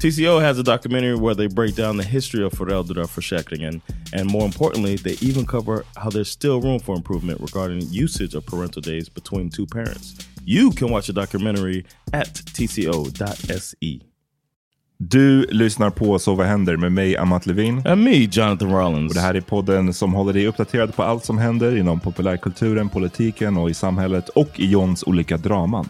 TCO has a documentary where they break down the history of föräldraförsäkringen and more importantly, they even cover how there's still room for improvement regarding usage of parental days between two parents. You can watch the documentary at tco.se. Du lyssnar på Så vad händer med mig, Amat Levin. And me, Jonathan Rollins. Och det här är podden som håller dig uppdaterad på allt som händer inom populärkulturen, politiken och i samhället och i Johns olika draman.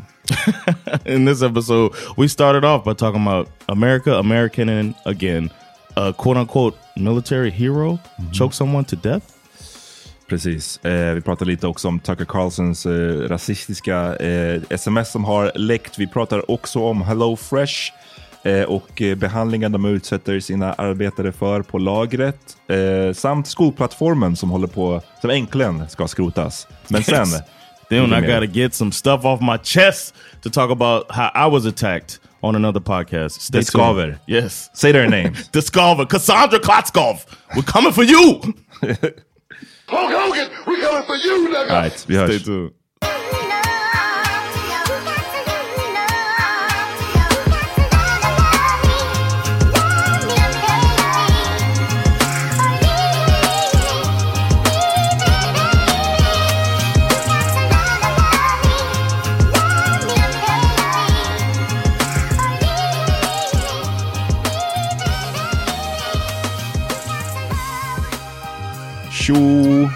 In this episode, we started off by talking about America, American, and again, a quote unquote military hero choked someone to death. Precis. Eh, vi pratade lite också om Tucker Carlsons eh, rasistiska eh, sms som har läckt. Vi pratar också om Hello Fresh och eh, behandlingen de utsätter sina arbetare för på lagret. Eh, samt skolplattformen som håller på, som äntligen ska skrotas. Men sen... Yes. Then I Mycket mer. got to get some stuff off my chest to talk about how I was attacked on another podcast. Stay skaver. Yes. Say their names. Discover. Cassandra Klotskov. We're coming for you. Hulk Hogan, we coming for you, nigga. All right, vi Stay hörs. tuned.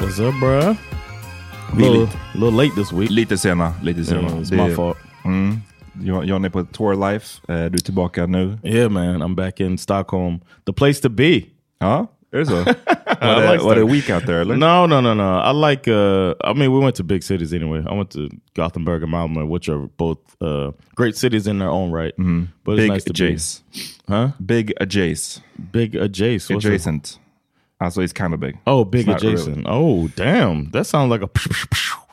What's up, bruh? Vi är Little, lite, little late this week. lite sena. Lite sena. Yeah, it's Det- my fault. Mm. Jag, jag är på tour life. Eh, du är tillbaka nu. Yeah, man. I'm back in Stockholm. The place to be. Ja, är det så? I Var det, var det week out there eller? No, no, no, no. I like. Uh, I mean, we went to big cities anyway. I went to Gothenburg and Malmö, which are both uh, great cities in their own right. But it's Big nice to Jace. be, huh? Big adjace. Big adjacent. What's it? Adjacent. Alltså it's kind of big. Oh, big adjacent. really. Oh, damn. That sounds like a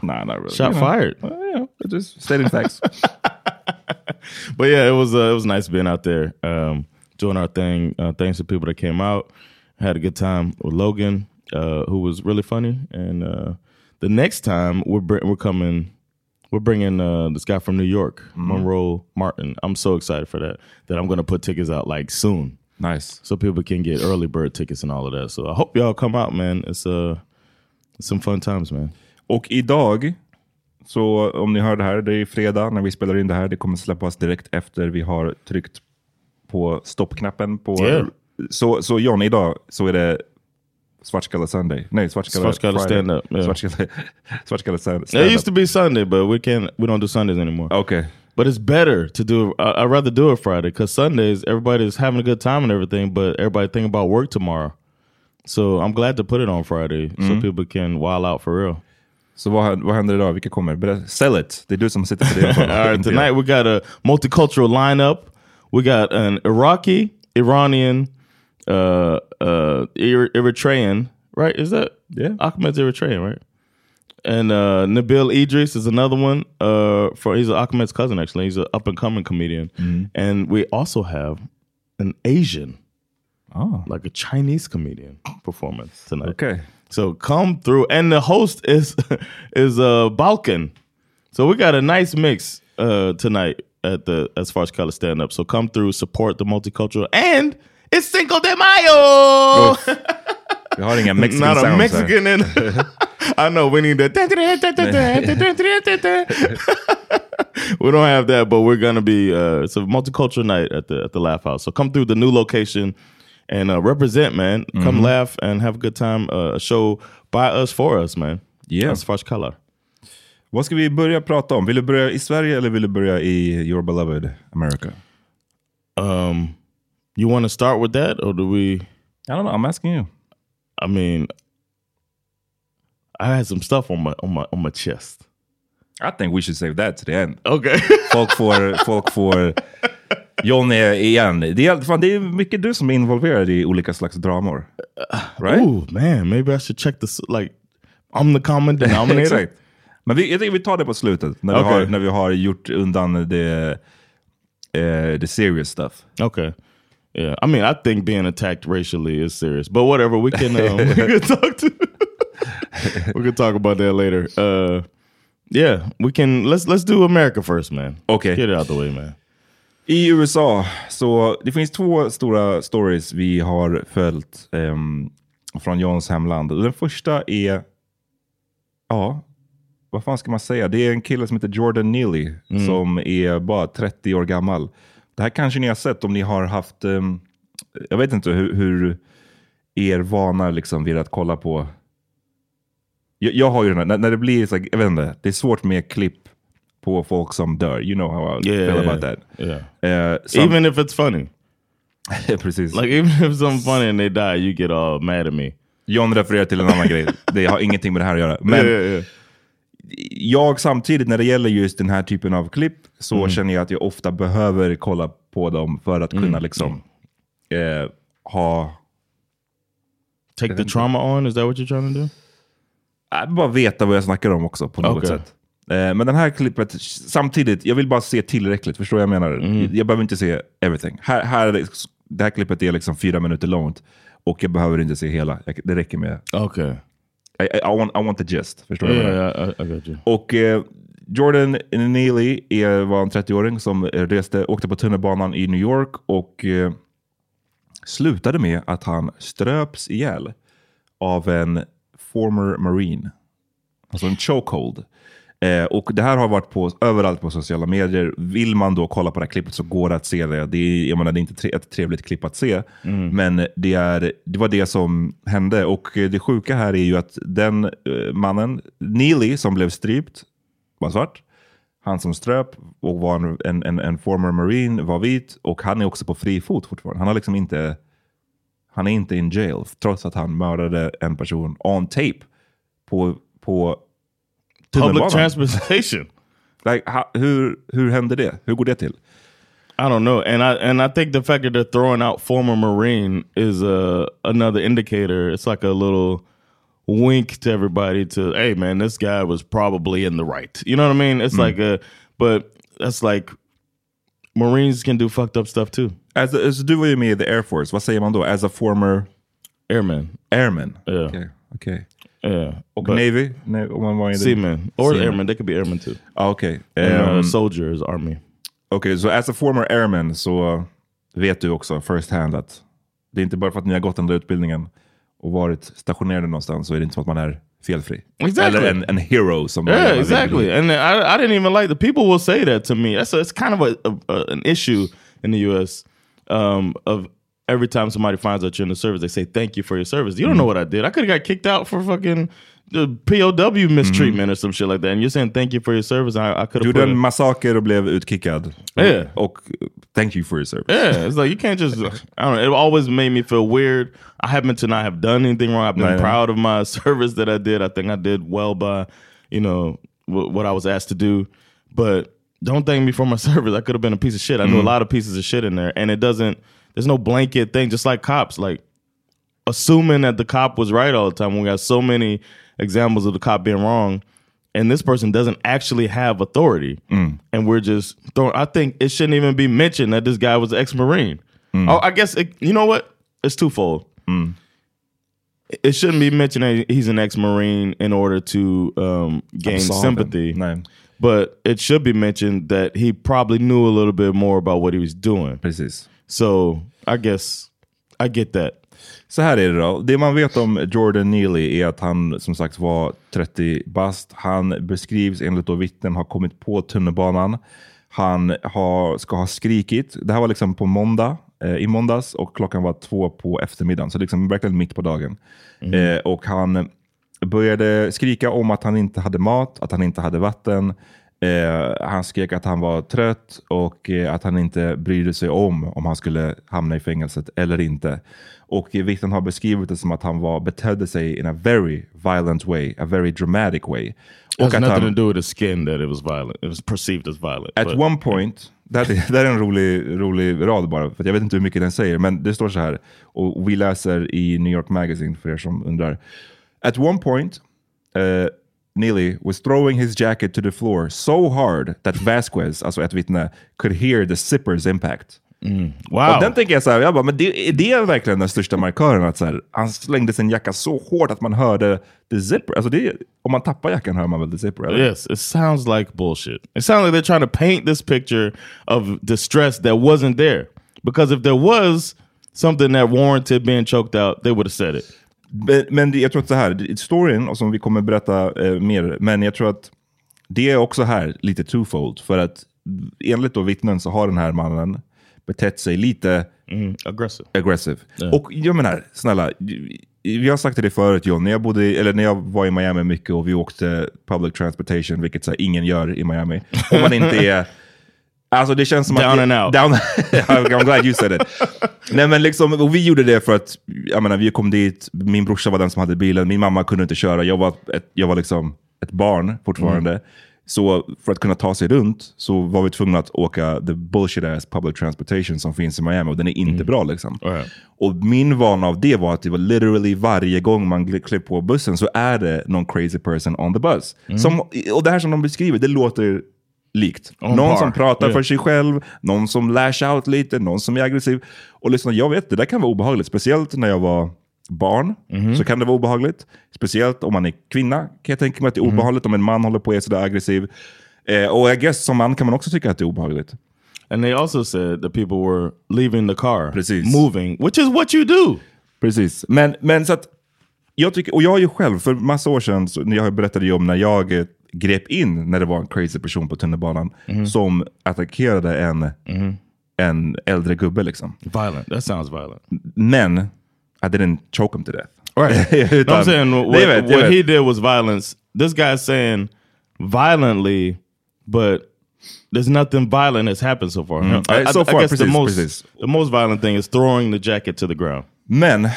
Nah, not really. shot You know, fired. uh, you know, just stating facts. but yeah, it was uh, it was nice being out there, um, doing our thing. Uh, thanks to people that came out, had a good time with Logan, uh, who was really funny. And uh, the next time we're br- we're coming, we're bringing uh, this guy from New York, Monroe Martin. I'm so excited for that. That I'm going to put tickets out like soon, nice. so people can get early bird tickets and all of that. So I hope y'all come out, man. It's uh, it's some fun times, man. Och idag, så om ni hör det här, det är fredag när vi spelar in det här. Det kommer släppas direkt efter vi har tryckt på stoppknappen. På, Yeah. Så, så John, idag så är det Svartskalle Sunday. Nej, Svartskalle Svartskalle Friday. stand-up, yeah. Svartskalle, Svartskalle stand- It stand-up. used to be Sunday, but we can't. We don't do Sundays anymore. Okay. But it's better to do. I, I'd rather do it Friday because Sundays everybody's having a good time and everything, but everybody think about work tomorrow. So I'm glad to put it on Friday so people can wild out for real. Så vad, vad händer idag? Vilka kommer? Sell it! Det är du som sitter på det. All right, tonight we got a multicultural lineup. We got an Iraqi, Iranian, uh, uh, Eritrean. Right? Is that Yeah. Ahmed's Eritrean, right? And uh, Nabil Idris is another one. Uh, for he's Ahmed's cousin actually. He's an up and coming comedian. And we also have an Asian, Oh, like a Chinese comedian performance tonight. okay. So come through, and the host is is uh Balkan. So we got a nice mix uh tonight at the as far as color stand up. So come through, support the multicultural, and it's Cinco de Mayo. Vi har inga Mexican Not a sounds Mexican in. I know we need that. we don't have that, but we're gonna be. Uh, it's a multicultural night at the at the Laugh House. So come through the new location and uh, represent, man. Come laugh and have a good time. Uh, a show by us for us, man. Yeah. as far color. Vad ska vi börja prata om? Vill du börja i Sverige eller vill du börja i your beloved America? Um, you want to start with that, or do we? I don't know, I'm asking you. I mean, I had some stuff on my on my on my chest. I think we should save that to the end. Okay. Folk får... folk får John är igen. Det är, fan, det är mycket du som är involverad i olika slags dramor. Right? Oh man, maybe I should check this. Like, I'm the common denominator. Exakt. Men vi, jag tycker vi tar det på slutet. När, vi, Okej. har, när vi har gjort undan det, uh, the serious stuff. Okay. Yeah, I mean, I think being attacked racially is serious, but whatever. We can um, we can talk to. We can talk about that later. Uh, yeah, we can. Let's let's do America first, man. Okej. get it out the way, man. I USA, så det finns två stora stories vi har följt ehm, från Johns hemland. Den första är, ja, vad fan ska man säga? Det är en kille som heter Jordan Neely som är bara 30 år gammal. Det här kanske ni har sett om ni har haft, ehm, jag vet inte hur, hur er vana liksom vid att kolla på jag, jag har ju den här, när, när det blir så jag vet inte, det är svårt med klipp på folk som dör. You know how I Yeah, feel about that. Yeah. Eh, som- Even if it's funny, Precis. like even if something funny and they die, you get all mad at me. John refererar till en annan grej. Det har ingenting med det här att göra. Men yeah, yeah, jag samtidigt, när det gäller just den här typen av klipp, så Mm. känner jag att jag ofta behöver kolla på dem för att Mm. kunna liksom eh, ha... Take the trauma on. Is that what you're trying to do? Äh, bara veta vad jag snackar om också på något Okej. sätt. Eh, men den här klippet, samtidigt, jag vill bara se tillräckligt. Förstår jag menar? Mm. Jag behöver inte se everything. Här, här, är det- här klippet är liksom fyra minuter långt och jag behöver inte se hela. Jag, det räcker med... Okay. I, I, I, want, I want the gist. Förstår Yeah, jag menar? yeah, I, I. Och eh, Jordan Neely är, var en 30-åring som reste, åkte på tunnelbanan i New York och eh, slutade med att han ströps ihjäl av en former marine. Alltså en chokehold. Eh, och det här har varit på, överallt på sociala medier. Vill man då kolla på det här klippet så går det att se det. Det är, jag menar, det är inte tre, ett trevligt klipp att se, men det, är, det var det som hände. Och eh, det sjuka här är ju att den eh, mannen, Neely, som blev strypt, var svart. Han som ströp och var en, en, en, en former marine var vit och han är också på fri fot fortfarande. Han har liksom inte han är inte in jail trots att han mördade en person on tape på, på Public transportation. Like, ha, hur, hur hände det? Hur går det till? I don't know, and I and I think the fact that they're throwing out former Marine is uh, another indicator. It's like a little wink to everybody to, hey man, this guy was probably in the right. You know what I mean? It's like a, but that's like Marines can do fucked up stuff too. As a, alltså, du var ju med i the Air Force, vad säger man då? As a former Airman, airman? Yeah. Okej. okej. yeah, Och Navy? Nej, om man var i the- seaman or Seaman. airman, they could be airmen too. Ah. And, uh, Ehm, soldier is army. Okej, så as a former airman så vet du också first hand att det är inte bara för att ni har gått den där utbildningen och varit stationerade någonstans så är det inte som att man är felfri. Exactly. Eller en, en hero som Yeah, exactly. And I, I didn't even like the people will say that to me. That's a, it's kind of a, a- an issue in the U.S. Um, of every time somebody finds out you're in the service, they say thank you for your service. You don't know what I did. I could have got kicked out for fucking the POW mistreatment or some shit like that. And you're saying thank you for your service. I, I could have en massaker och blev utkickad. Yeah. Och thank you for your service. Yeah, it's like you can't just. I don't know. It always made me feel weird. I happen to not have done anything wrong. I've been Right. proud of my service that I did. I think I did well by, you know, what I was asked to do. But don't thank me for my service. I could have been a piece of shit. I knew a mm-hmm. lot of pieces of shit in there, and it doesn't. There's no blanket thing. Just like cops, like assuming that the cop was right all the time. We got so many examples of the cop being wrong, and this person doesn't actually have authority, mm. and we're just throwing. I think it shouldn't even be mentioned that this guy was ex-marine. Mm. Oh, I guess it, you know what? It's twofold. Mm. It shouldn't be mentioned that he's an ex-marine in order to um, gain sympathy. him. But it should be mentioned that he probably knew a little bit more about what he was doing. precis. So I guess I get that. Så här är det då. Det man vet om Jordan Neely är att han som sagt var 30 bast. Han beskrivs enligt då vittnen ha kommit på tunnelbanan. Han har, ska ha skrikit. Det här var liksom på måndag, eh, i måndags och klockan var två på eftermiddagen. Så liksom verkligen mitt på dagen. Eh, och han började skrika om att han inte hade mat, att han inte hade vatten. Eh, han skrek att han var trött och eh, att han inte brydde sig om om han skulle hamna i fängelset eller inte. Och eh, vittnen har beskrivit det som att han var, betedde sig in a very violent way, a very dramatic way. It has nothing han, to do with his skin that it was violent. It was perceived as violent. At but- one point, är- det här är en rolig, rolig rad bara, för jag vet inte hur mycket den säger, men det står så här, och vi läser i New York Magazine för er som undrar. At one point, uh, Neely was throwing his jacket to the floor so hard that Vasquez, alltså ett vittne, could hear the zippers impact. wow. Och den tänker jag så här, jag bara, men det, är det verkligen den största markören? Att så här, han slängde sin jacka så hårt att man hörde the zipper. Alltså det, om man tappar jackan hör man väl the zipper? Eller? Yes, it sounds like bullshit. It sounds like they're trying to paint this picture of distress that wasn't there. Because if there was something that warranted being choked out, they would have said it. Men, jag tror att så här, storyn, och som vi kommer berätta eh, mer, men jag tror att det är också här lite twofold. För att enligt då vittnen så har den här mannen betett sig lite Aggressive. aggressive. Och jag menar, snälla, vi har sagt det förut John, när jag, bodde, eller när jag var i Miami mycket och vi åkte public transportation, vilket så här, ingen gör i Miami. Om man inte är... Alltså det känns som Down att... and out. Down, I'm glad you said it. Nej men liksom, vi gjorde det för att, jag menar vi kom dit, min brorsa var den som hade bilen, min mamma kunde inte köra, jag var, ett, jag var liksom ett barn fortfarande. Så för att kunna ta sig runt så var vi tvungna att åka the bullshit ass public transportation som finns i Miami och den är inte bra liksom. Right. Och min vana av det var att det var literally varje gång man klev på bussen så är det någon crazy person on the bus. Som, och det här som de beskriver, det låter likt. On någon par. som pratar Yeah. för sig själv, någon som lash out lite, någon som är aggressiv. Och lyssna, jag vet, det där kan vara obehagligt. Speciellt när jag var barn så kan det vara obehagligt. Speciellt om man är kvinna kan jag tänka mig att det är obehagligt om en man håller på och är sådär aggressiv. Eh, och I guess som man kan man också tycka att det är obehagligt. And they also said that people were leaving the car, Precis. moving, which is what you do. Precis. Men, men så att, jag tycker, och jag har ju själv, för massa år sedan, så, när jag berättade ju om när jag eh, grep in när det var en crazy person på tunnelbanan som attackerade en, en äldre gubbe. Liksom. Violent. That sounds violent. Men I didn't choke him to death. Right. Utan- I'm saying what, vet, what vet. he did was violence. This guy's saying violently, but there's nothing violent that's happened so far. Mm. Uh, so far, guess the precis, most precis. the most violent thing is throwing the jacket to the ground. Men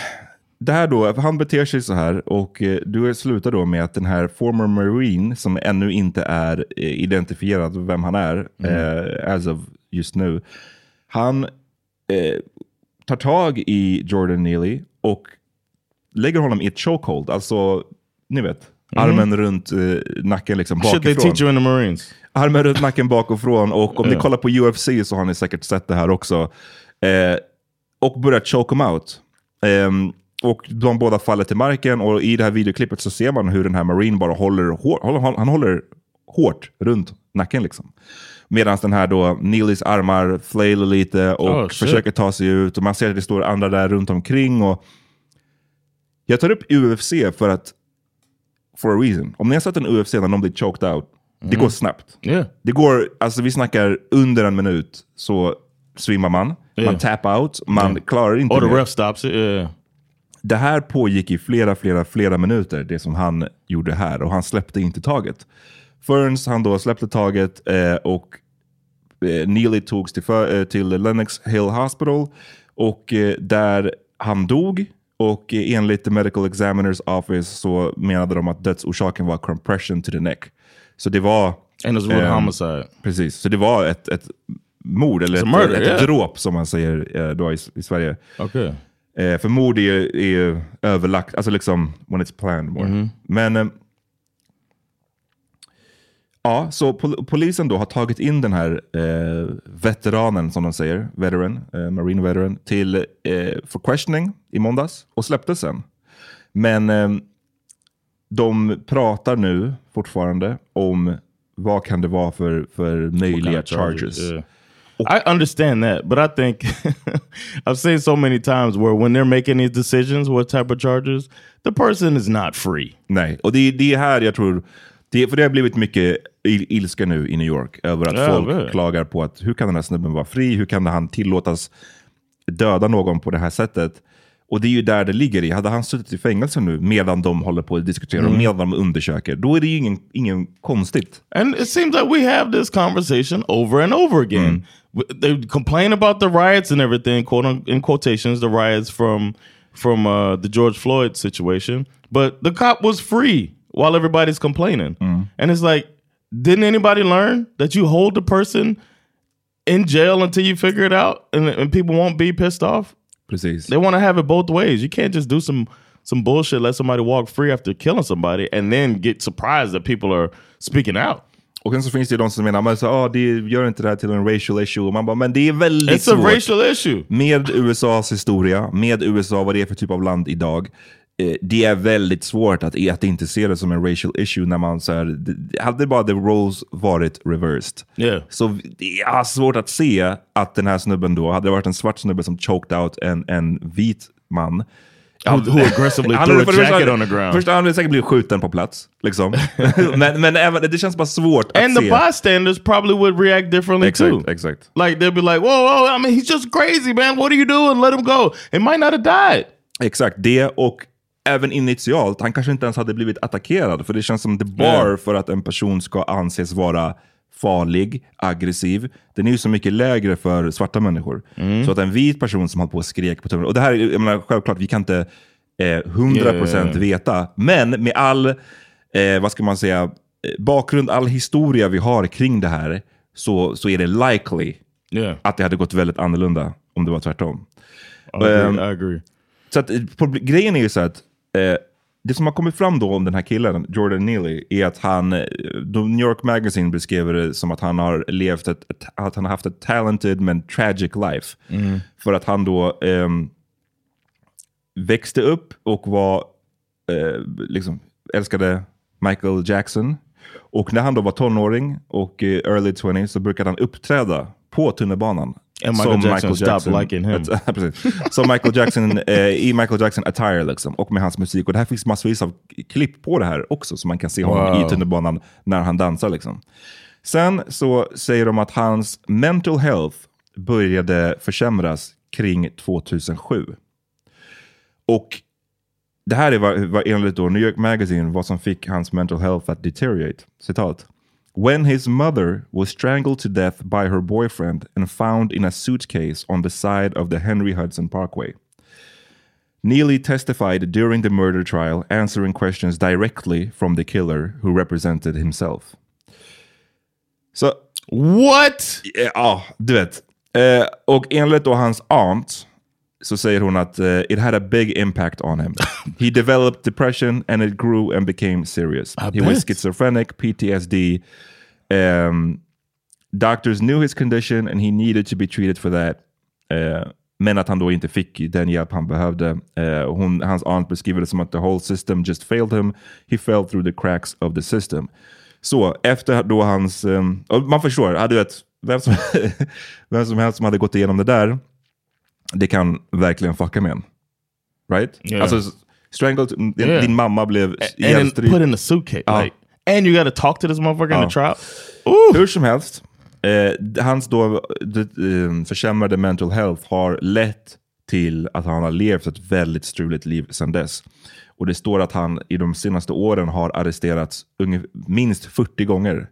det här då, han beter sig så här och eh, du slutar då med att den här former marine som ännu inte är eh, identifierad vem han är, eh, as of just nu. Han eh, tar tag i Jordan Neely och lägger honom i ett chokehold. Alltså, ni vet, armen runt eh, nacken liksom Shit they bakifrån. teach you in the Marines. Armen runt nacken bakifrån och om ni Ja. kollar på UFC så har ni säkert sett det här också. Eh, och börjar choke him out. Ehm, och de båda faller till marken och i det här videoklippet så ser man hur den här Marine bara håller, hår, han håller hårt runt nacken liksom. Medan den här då, Neelys armar flailar lite och Oh, försöker ta sig ut och man ser att det står andra där runt omkring. Och jag tar upp UFC för att, for a reason. Om ni har sett en UFC när någon blir choked out, det går snabbt. Yeah. Det går, alltså vi snackar under en minut så svimmar man, Yeah. man tap out, man Yeah. klarar inte Or the ref stops it. Yeah. Det här pågick i flera, flera, flera minuter, det som han gjorde här. Och han släppte inte taget. Förrän han då släppte taget eh, och eh, Neely togs till, för, eh, till Lennox Hill Hospital. Och eh, där han dog. Och eh, enligt the medical examiners office så menade de att dödsorsaken var compression to the neck. Så det var... And real ehm, homicide. Precis, så det var ett, ett mord, eller It's ett, murder, ett yeah. dråp som man säger eh, då i, i Sverige. Okay. Eh, för mord är ju är ju överlagt, alltså liksom when it's planned more. Mhm. Men eh, ja, så pol polisen då har tagit in den här eh, veteranen som de säger, veteran, eh, marine veteran, till eh, för questioning i måndags och släppte sen. Men eh, de pratar nu fortfarande om vad kan det vara för, för möjliga of charges. I understand that, but I think I've seen so many times where when they're making these decisions, what type of charges, the person is not free. Nej, och det, det är här jag tror, det, för det har blivit mycket il, ilska nu i New York över att Ja, folk väl. klagar på att hur kan den här snubben vara fri? Hur kan han tillåtas döda någon på det här sättet? Och det är ju där det ligger i. Hade han suttit i fängelse nu medan de håller på att diskutera och Mm. medan de undersöker, då är det ju ingen, ingen konstigt. And it seems like we have this conversation over and over again. W- They complain about the riots and everything, quote un- in quotations, the riots from from uh, the George Floyd situation. But the cop was free while everybody's complaining, and it's like, didn't anybody learn that you hold the person in jail until you figure it out, and, and people won't be pissed off? Precis. They want to have it both ways. You can't just do some some bullshit, let somebody walk free after killing somebody, and then get surprised that people are speaking out. Och sen så finns det ju de som menar, men så, ah, det gör inte det här till en racial issue. Och man bara, men det är väldigt It's a svårt. racial issue. Med USAs historia, med USA, vad det är för typ av land idag. Eh, det är väldigt svårt att, att inte se det som en racial issue när man så här, det- hade bara the roles varit reversed. Yeah. Så det är svårt att se att den här snubben då, hade det varit en svart snubbe som choked out en, en vit man. Who- who aggressively Han threw a det första- jacket on the ground. Först han hade säkert blivit skjuten på plats. Liksom. men, men även, det känns bara svårt att And the se. bystanders probably would react differently Exakt, too. exakt. Like they'll be like, "Whoa, whoa! I mean, he's just crazy, man. What are you doing? Let him go. He might not have died." Exakt, det och även initialt, han kanske inte ens hade blivit attackerad. För det känns som the bar Mm. för att en person ska anses vara farlig, aggressiv, den är ju så mycket lägre för svarta människor. Mm. Så att en vit person som håller på och skrek på tummen, och det här, är- jag menar, självklart, vi kan inte eh, 100% Yeah. veta, men med all, eh, vad ska man säga, eh, bakgrund, all historia vi har kring det här, så, så är det likely Yeah. att det hade gått väldigt annorlunda om det var tvärtom. I agree. Ehm, I agree. så att, eh, proble- grejen är ju så att eh, det som har kommit fram då om den här killen, Jordan Neely, är att han, eh, New York Magazine beskriver det som att han har levt ett, att han har haft ett talented men tragic life. För att han då ehm, växte upp och var, eh, liksom, älskade Michael Jackson. Och när han då var tonåring och eh, early 20 så brukade han uppträda på tunnelbanan. And Michael Jackson stopped liking him. Som Michael Jackson, eh, i Michael Jackson attire liksom, och med hans musik. Och det här finns massvis av klipp på det här också, så man kan se honom Wow. i tunnelbanan när han dansar. Liksom. Sen så säger de att hans mental health började försämras kring 2007. Och det här är vad, vad enligt då New York Magazine vad som fick hans mental health att deteriorate. Citat. When his mother was strangled to death by her boyfriend and found in a suitcase on the side of the Henry Hudson Parkway. Neely testified during the murder trial, answering questions directly from the killer who represented himself. Så, What? ja, du vet. Eh, och enligt då hans aunt så säger hon att eh, it had a big impact on him. He developed depression and it grew and became serious. I He was schizophrenic, PTSD. Um, doctors knew his condition and he needed to be treated for that. Eh, men att han då inte fick den hjälp han behövde. Eh, hon, hans aunt beskriver det som att the whole system just failed him. He fell through the cracks of the system. Så efter då hans... Um, man förstår, ja, du vet, vem som, vem som helst som hade gått igenom det där, det kan verkligen fucka med en. Right? Yeah. Alltså, strangled, din, Yeah. din mamma blev ihjälstrypt. put in a suitcase. Ja. Like, and you got to talk to this motherfucker in Ja. the trial. Hur som helst, eh, hans då det, eh, försämrade mental health har lett till att han har levt ett väldigt struligt liv sedan dess. Och det står att han i de senaste åren har arresterats minst 40 gånger.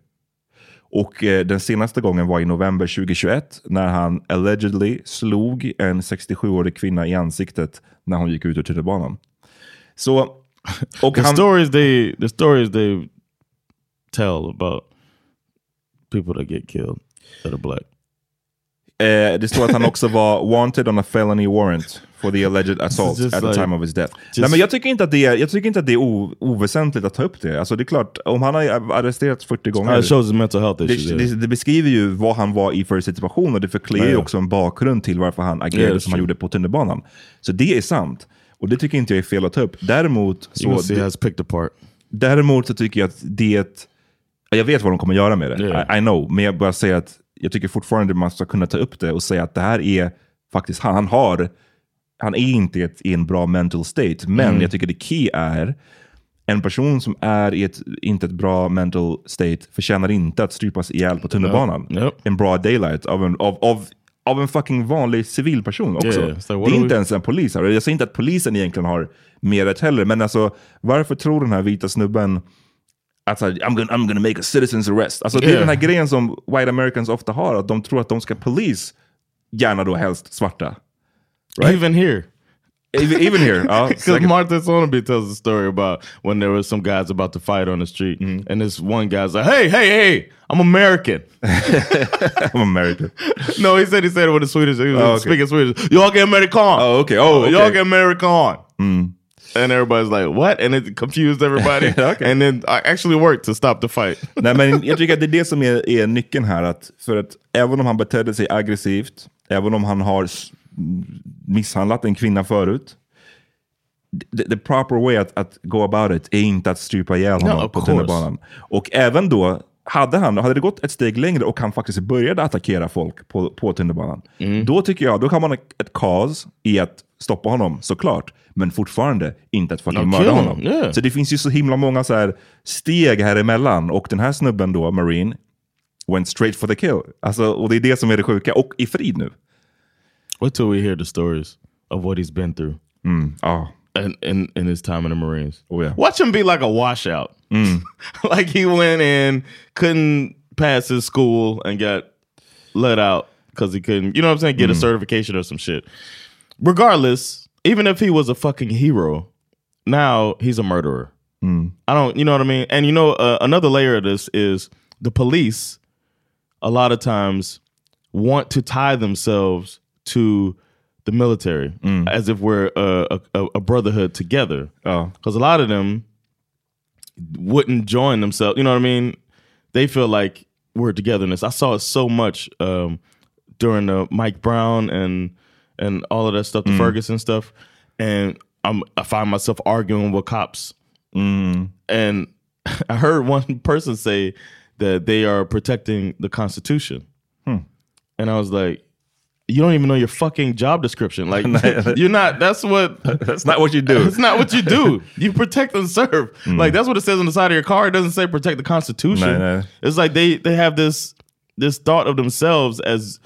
Och eh, den senaste gången var i november 2021 när han allegedly slog en 67-årig kvinna i ansiktet när hon gick ut ur tunnelbanan. Så, och The han, stories they the stories they tell about people that get killed that are black. Eh, det står att han också var wanted on a felony warrant for the alleged assault at the like- time of his death. Nej, men jag tycker inte att det är, jag tycker inte att det är o, oväsentligt att ta upp det. Alltså, det är klart, om han har arresterats 40 gånger, it shows his mental health issues. det, yeah. det, det beskriver ju vad han var i för situation och det förklarar ju Ja. också en bakgrund till varför han agerade det är som han true. gjorde på tunnelbanan. Så det är sant. Och det tycker inte jag är fel att ta upp. Däremot you så... can see how it's picked apart. Däremot så tycker jag att det... Jag vet vad de kommer göra med det. Yeah. I, I know. Men jag bara säger att jag tycker fortfarande man ska kunna ta upp det och säga att det här är faktiskt han. Han har... Han är inte ett, i en bra mental state. Men Mm. jag tycker det key är en person som är i ett inte ett bra mental state förtjänar inte att strypas ihjäl på tunnelbanan. Yep. Yep. En bra daylight av en, av, av, av en fucking vanlig civilperson också. Yeah, what det är inte we- ens en polis. här. Jag säger inte att polisen egentligen har mer rätt heller, men alltså varför tror den här vita snubben att här, I'm, gonna, I'm gonna make a citizens arrest? Alltså, Det är Yeah. den här grejen som white americans ofta har, att de tror att de ska polis, gärna då helst svarta. Even here. Even, even here. Because säkert. Martha Soneby tells a story about when there was some guys about to fight on the street, Mm-hmm. and this one guy's like, "Hey, hey, hey, I'm American." I'm American. no, he said he said it with a Swedish. He was Oh, okay. speaking Swedish. Y'all get American. Oh, okay. Oh, okay. Mm. y'all get American. And everybody's like, "What?" And it confused everybody. Okay. And then I actually worked to stop the fight. Nej, men jag tycker att det är det som är, är nyckeln här. Att för att även om han betedde sig aggressivt, även om han har misshandlat en kvinna förut, the, the proper way att, att go about it är inte att strypa ihjäl honom of på tunnelbanan. Och även då, hade, han, hade det gått ett steg längre och han faktiskt började attackera folk på, på tunnelbanan, då tycker jag, då kan man ha ett cause i att stoppa honom, såklart. Men fortfarande inte att fucking mörda honom. yeah. Så det finns ju så himla många så här steg här emellan. Och den här snubben då, Marine, went straight for the kill. Alltså, och det är det som är det sjuka. Och i frid nu. Wait till we hear the stories of what he's been through Ja. in, in, in his time in the Marines. Oh, yeah. Watch him be like a washout. like he went in, couldn't pass his school, and got let out because he couldn't, you know what I'm saying, get a certification or some shit. Regardless, even if he was a fucking hero, now he's a murderer. I don't, you know what I mean? And you know, uh, another layer of this is the police, a lot of times, want to tie themselves to the military as if we're a, a, a brotherhood together. Because a lot of them wouldn't join themselves. You know what I mean? They feel like we're togetherness. I saw it so much um, during the Mike Brown and and all of that stuff, the mm. Ferguson stuff, and I'm I find myself arguing with cops. Mm. And I heard one person say that they are protecting the Constitution, hmm. and I was like. You don't even know your fucking job description. Like you're not. That's what That's not what you do. it's not what you do. You protect and serve. Hmm. Like that's what it says on the side of your car. It doesn't say protect the Constitution. No, no. It's like they they have this this thought of themselves as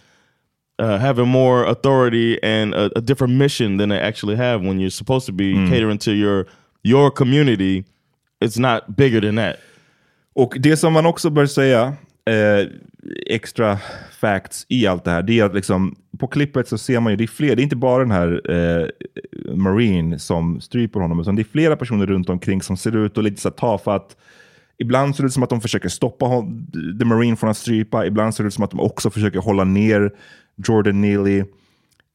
uh, having more authority and a, a different mission than they actually have when you're supposed to be catering to your your community. It's not bigger than that. Och det som man också bör säga, eh, extra facts i allt det här, det är att liksom, på klippet så ser man ju, det är fler, det är inte bara den här eh, Marine som stryper honom, utan det är flera personer runt omkring som ser ut och lite så här tafatt, Ibland ser det ut som att de försöker stoppa The Marine från att strypa. Ibland ser det ut som att de också försöker hålla ner Jordan Neely.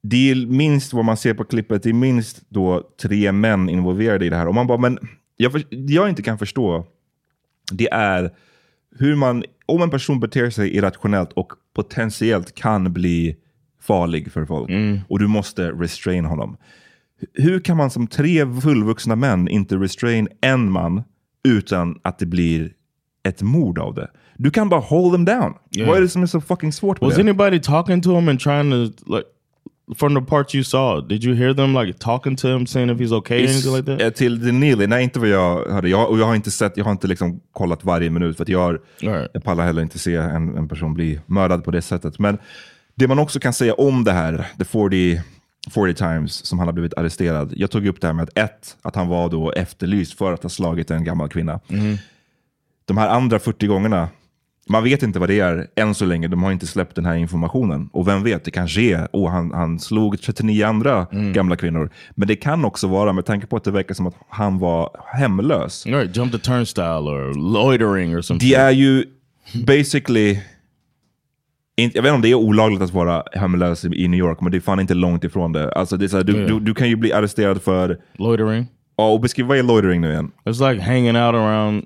Det är minst vad man ser på klippet, det är minst då tre män involverade i det här. Och man bara, men jag, jag inte kan förstå, det är hur man, om en person beter sig irrationellt och potentiellt kan bli farlig för folk och du måste restrain honom. Hur kan man som tre fullvuxna män inte restrain en man utan att det blir ett mord av det? Du kan bara hold them down. Yeah. Vad är det som är så fucking svårt med Was det? anybody talking to him and trying to like from the parts you saw? Did you hear them like talking to him, saying if he's okay or anything like that? Eh, Till The Neely, nej inte vad jag hörde. Jag, och jag har inte sett, jag har inte liksom kollat varje minut för att jag, har, Right. jag pallar heller inte se en, en person bli mördad på det sättet. Men det man också kan säga om det här, the 40, 40 times som han har blivit arresterad. Jag tog upp det här med att ett, att han var då efterlyst för att ha slagit en gammal kvinna. De här andra 40 gångerna, man vet inte vad det är än så länge. De har inte släppt den här informationen. Och vem vet, det kanske är, oh, han, han slog 39 andra gamla kvinnor. Men det kan också vara, med tanke på att det verkar som att han var hemlös. Right, jump the turnstile or loitering or something. Det är ju basically, inte, jag vet inte om det är olagligt att vara hemlös i, i New York, men det är fan inte långt ifrån det. Alltså det är så här, du, Yeah. du, du kan ju bli arresterad för, loitering. ja och beskriv, vad är loitering nu igen? It's like hanging out around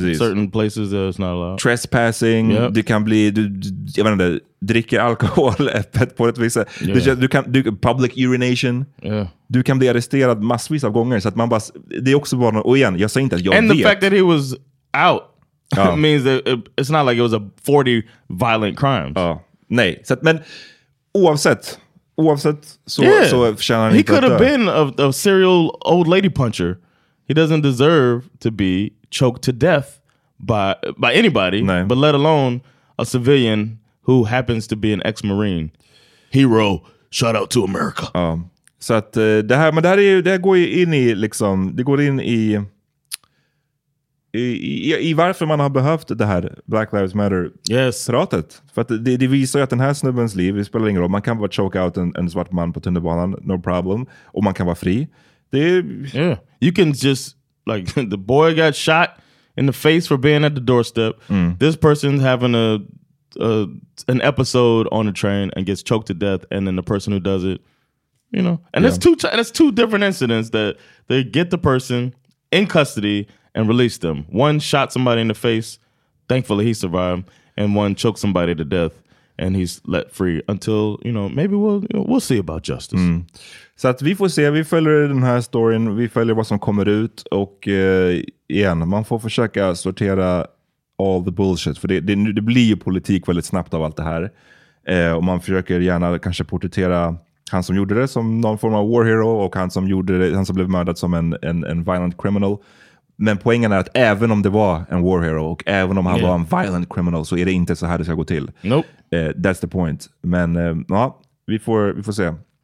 Precis. certain places that it's not allowed. Trespassing, Yep. det kan bli, du, du, jag vet inte, dricker alkohol öppet på ett visst sätt. Du, Yeah. du kan, du, public urination. Yeah. Du kan bli arresterad massvis av gånger. Så att man bara, det är också bara, och igen, jag säger inte att jag and vet. the fact that he was out Ja. means that it, it's not like it was a 40 violent crimes. Ja, nej. Så att, men oavsett, oavsett så, Yeah. så förtjänar han he inte could att have dö. been a, a serial old lady puncher. He doesn't deserve to be choked to death by by anybody, No. but let alone a civilian who happens to be an ex-marine. Hero, shout out to America. Ja. Så att eh, det här, men det här, är, ju- det här går ju in i, liksom, det går in i, i, i, i varför man har behövt det här Black Lives Matter Yes. pratet. För att det, det visar ju att den här snubbens liv, det spelar ingen roll, man kan bara choke out en, en svart man på tunnelbanan, no problem. Och man kan vara fri. Är, Yeah. You can just like the boy got shot in the face for being at the doorstep. Mm. This person's having a, a an episode on the train and gets choked to death, and then the person who does it, you know, and it's two and it's two different incidents that they get the person in custody and release them. One shot somebody in the face, thankfully he survived, and one choked somebody to death. And he's let free until you know maybe we'll you know, we'll see about justice. Mm. Så att vi får se, vi följer den här storyn, vi följer vad som kommer ut och eh, igen, man får försöka sortera all the bullshit. För det, det, det blir ju politik väldigt snabbt av allt det här. Eh, och man försöker gärna kanske porträttera han som gjorde det som någon form av war hero och han som, gjorde det, han som blev mördad som en, en, en violent criminal. Men poängen är att även om det var en war hero och även om han Yeah. var en violent criminal så är det inte så här det ska gå till. Nope. Eh, that's the point. Men eh, ja, vi får, vi får se.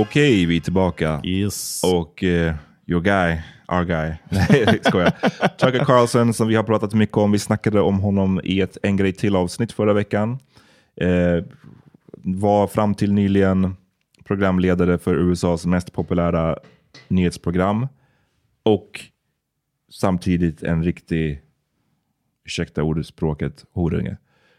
Okej, vi är tillbaka. Yes. Och uh, your guy, our guy. Nej, skojar. Tucker Carlson som vi har pratat mycket om. Vi snackade om honom i ett En grej till avsnitt förra veckan. Eh, var fram till nyligen programledare för USAs mest populära nyhetsprogram. Och samtidigt en riktig, ursäkta ordspråket, horunge.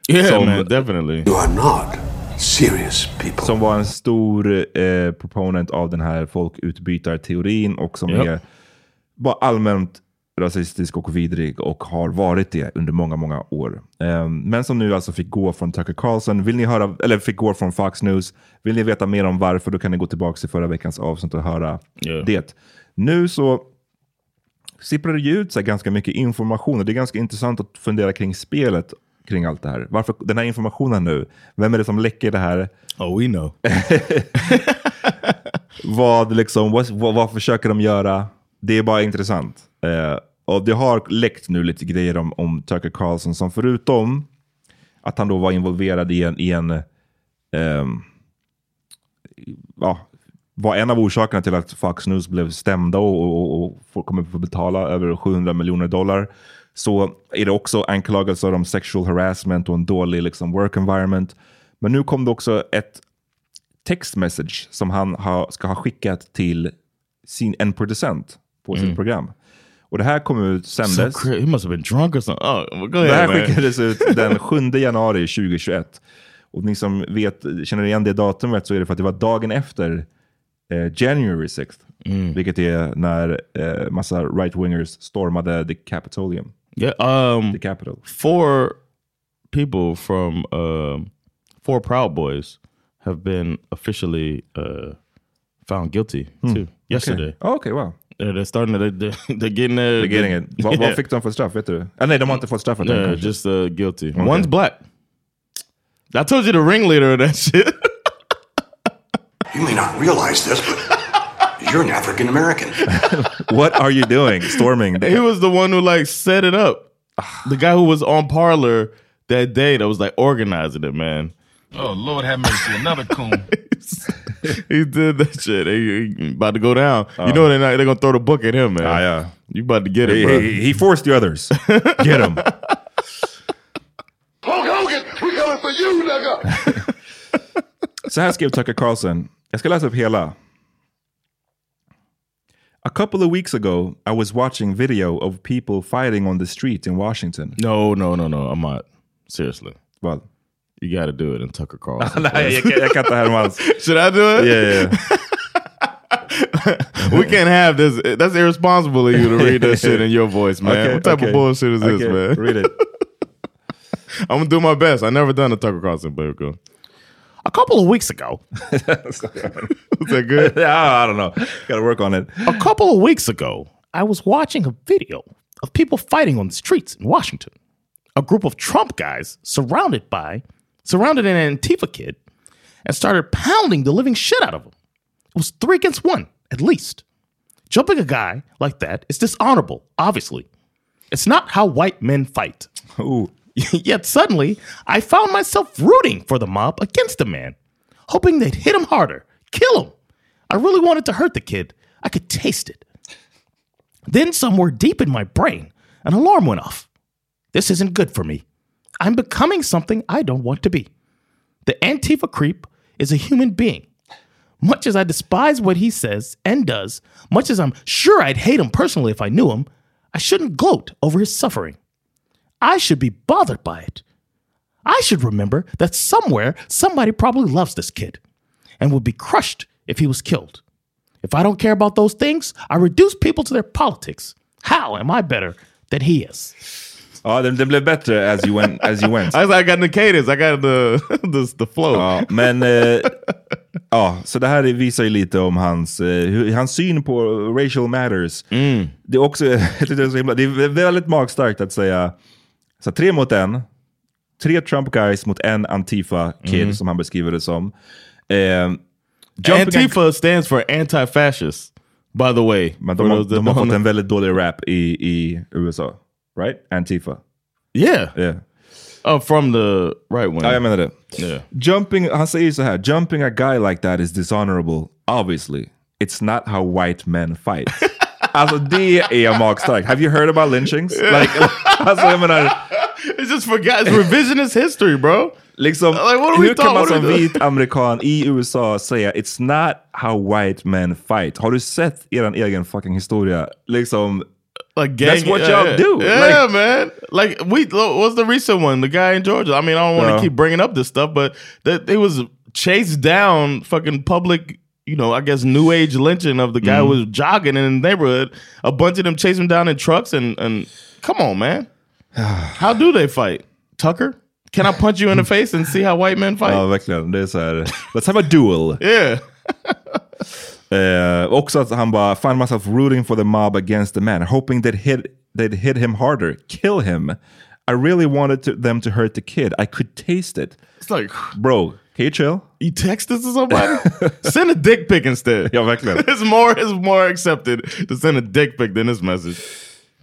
Yeah, Som- man, definitely. You are not serious people. Som var en stor eh, proponent av den här folkutbytarteorin och som Japp. är bara allmänt rasistisk och vidrig och har varit det under många, många år. Eh, men som nu alltså fick gå från Tucker Carlson, vill ni höra, eller fick gå från Fox News. Vill ni veta mer om varför, då kan ni gå tillbaka till förra veckans avsnitt och höra Ja. det. Nu så sipprar det ju ut så här ganska mycket information och det är ganska intressant att fundera kring spelet kring allt det här. Varför den här informationen nu? Vem är det som läcker det här? Oh, we know. vad, liksom, vad, vad, vad försöker de göra? Det är bara intressant. Eh, och Det har läckt nu lite grejer om, om Tucker Carlson som förutom att han då var involverad i en, i en ehm, ja, var en av orsakerna till att Fox News blev stämda och, och, och kommer få betala över 700 miljoner dollar. Så är det också anklagelser om sexual harassment och en dålig liksom, work environment. Men nu kom det också ett text message som han ha, ska ha skickat till sin, en producent på sitt program. Och det här kom ut, So sändes. cra- he must have been drunk or something. Oh, Det här man. skickades ut den 7 januari 2021. Och ni som vet, känner igen det datumet så är det för att det var dagen efter January 6th. Vilket är när eh, massa right-wingers stormade the Capitolium. Yeah, um, The Capitol. four people from um, four Proud Boys have been officially uh, found guilty too yesterday. Okay. Oh, okay, wow. Yeah, they're starting to, they're, they're getting there. They're getting it. Vad, vad fick de för straff? Vet du? Ah, nej, de har inte fått straff. än, Yeah, just uh, guilty. One's black. I told you the ringleader of that shit. You may not realize this, but you're an African American. What are you doing? Storming. he was the one who like set it up. The guy who was on Parlor that day that was like organizing it, man. Oh, Lord have mercy. Another coon. he did that shit. He, he about to go down. You know they're not, they're gonna throw the book at him, man. Ah, yeah. You about to get it, He, bro. he, he forced the others. Get him. Hulk Hogan, we coming for you, nigga. Så här skrev Tucker Carlson. Jag ska läsa upp hela. A couple of weeks ago, I was watching video of people fighting on the street in Washington. No, no, no, no. I'm not. Seriously. Well, You got to do it in Tucker Carlson. Nej, jag, kan- jag kan inte härma alls. Should I do it? Yeah, yeah. we can't have this. That's irresponsible of you to read that shit in your voice, man. Okay, what type okay. of bullshit is this, man? Read it. I'm gonna do my best. I never done a Tucker Carlson, but go. A couple of weeks ago, was that good? yeah, I don't know. Got to work on it. A couple of weeks ago, I was watching a video of people fighting on the streets in Washington. A group of Trump guys surrounded by, surrounded an Antifa kid and started pounding the living shit out of him. It was three against one, at least. Jumping a guy like that is dishonorable, obviously. It's not how white men fight. Ooh. Yet suddenly, I found myself rooting for the mob against the man, hoping they'd hit him harder, kill him. I really wanted to hurt the kid. I could taste it. Then, somewhere deep in my brain, an alarm went off. This isn't good for me. I'm becoming something I don't want to be. The Antifa creep is a human being. Much as I despise what he says and does, much as I'm sure I'd hate him personally if I knew him, I shouldn't gloat over his suffering. I should be bothered by it. I should remember that somewhere somebody probably loves this kid and would be crushed if he was killed. If I don't care about those things, I reduce people to their politics. How am I better than he is? Ja, den, den blev bättre as you went. As you went. I, I got the cadence, I got the, the, the flow. Ja, men eh, ja, så det här visar ju lite om hans, eh, hur- hans syn på racial matters. Det är också jag tycker det är så himla, det är väldigt magstarkt att säga så tre mot en, tre Trump guys mot en Antifa kid som han beskriver det som. Eh, Antifa stands for anti-fascist, by the way. Men de, har, that de har fått en väldigt dålig rap i, i USA. Right? Antifa. Yeah. Yeah. Oh, from the right wing. Ja, jag menar det. Yeah. Jumping, han säger så här, jumping a guy like that is dishonorable. Obviously. It's not how white men fight. alltså det är magstarkt. Have you heard about lynchings? Like, alltså jag menar, It's just for guys. revisionist history, bro. liksom, Like, what are we hur kan talking- man som vit amerikan i USA säga it's not how white men fight? Har du sett er egen fucking historia? Liksom, Like gang, That's what y'all yeah. do. Yeah, Like- man. Like we, what's the recent one? The guy in Georgia. I mean, I don't want to keep bringing up this stuff, but that it was chased down, fucking public. You know, I guess new age lynching of the guy Mm. who was jogging in the neighborhood. A bunch of them chased him down in trucks, and and come on, man. How do they fight, Tucker? Can I punch you in the face and see how white men fight? ja verkligen. Det är så här, let's have a duel. Yeah. Eh, också att han bara find myself rooting for the mob against the man, hoping they'd hit, they'd hit him harder, kill him. I really wanted to, them to hurt the kid. I could taste it. It's like Bro, you chill? you text this to somebody. send a dick pic instead. Ja, verkligen. It's more it's more accepted to send a dick pic than this message.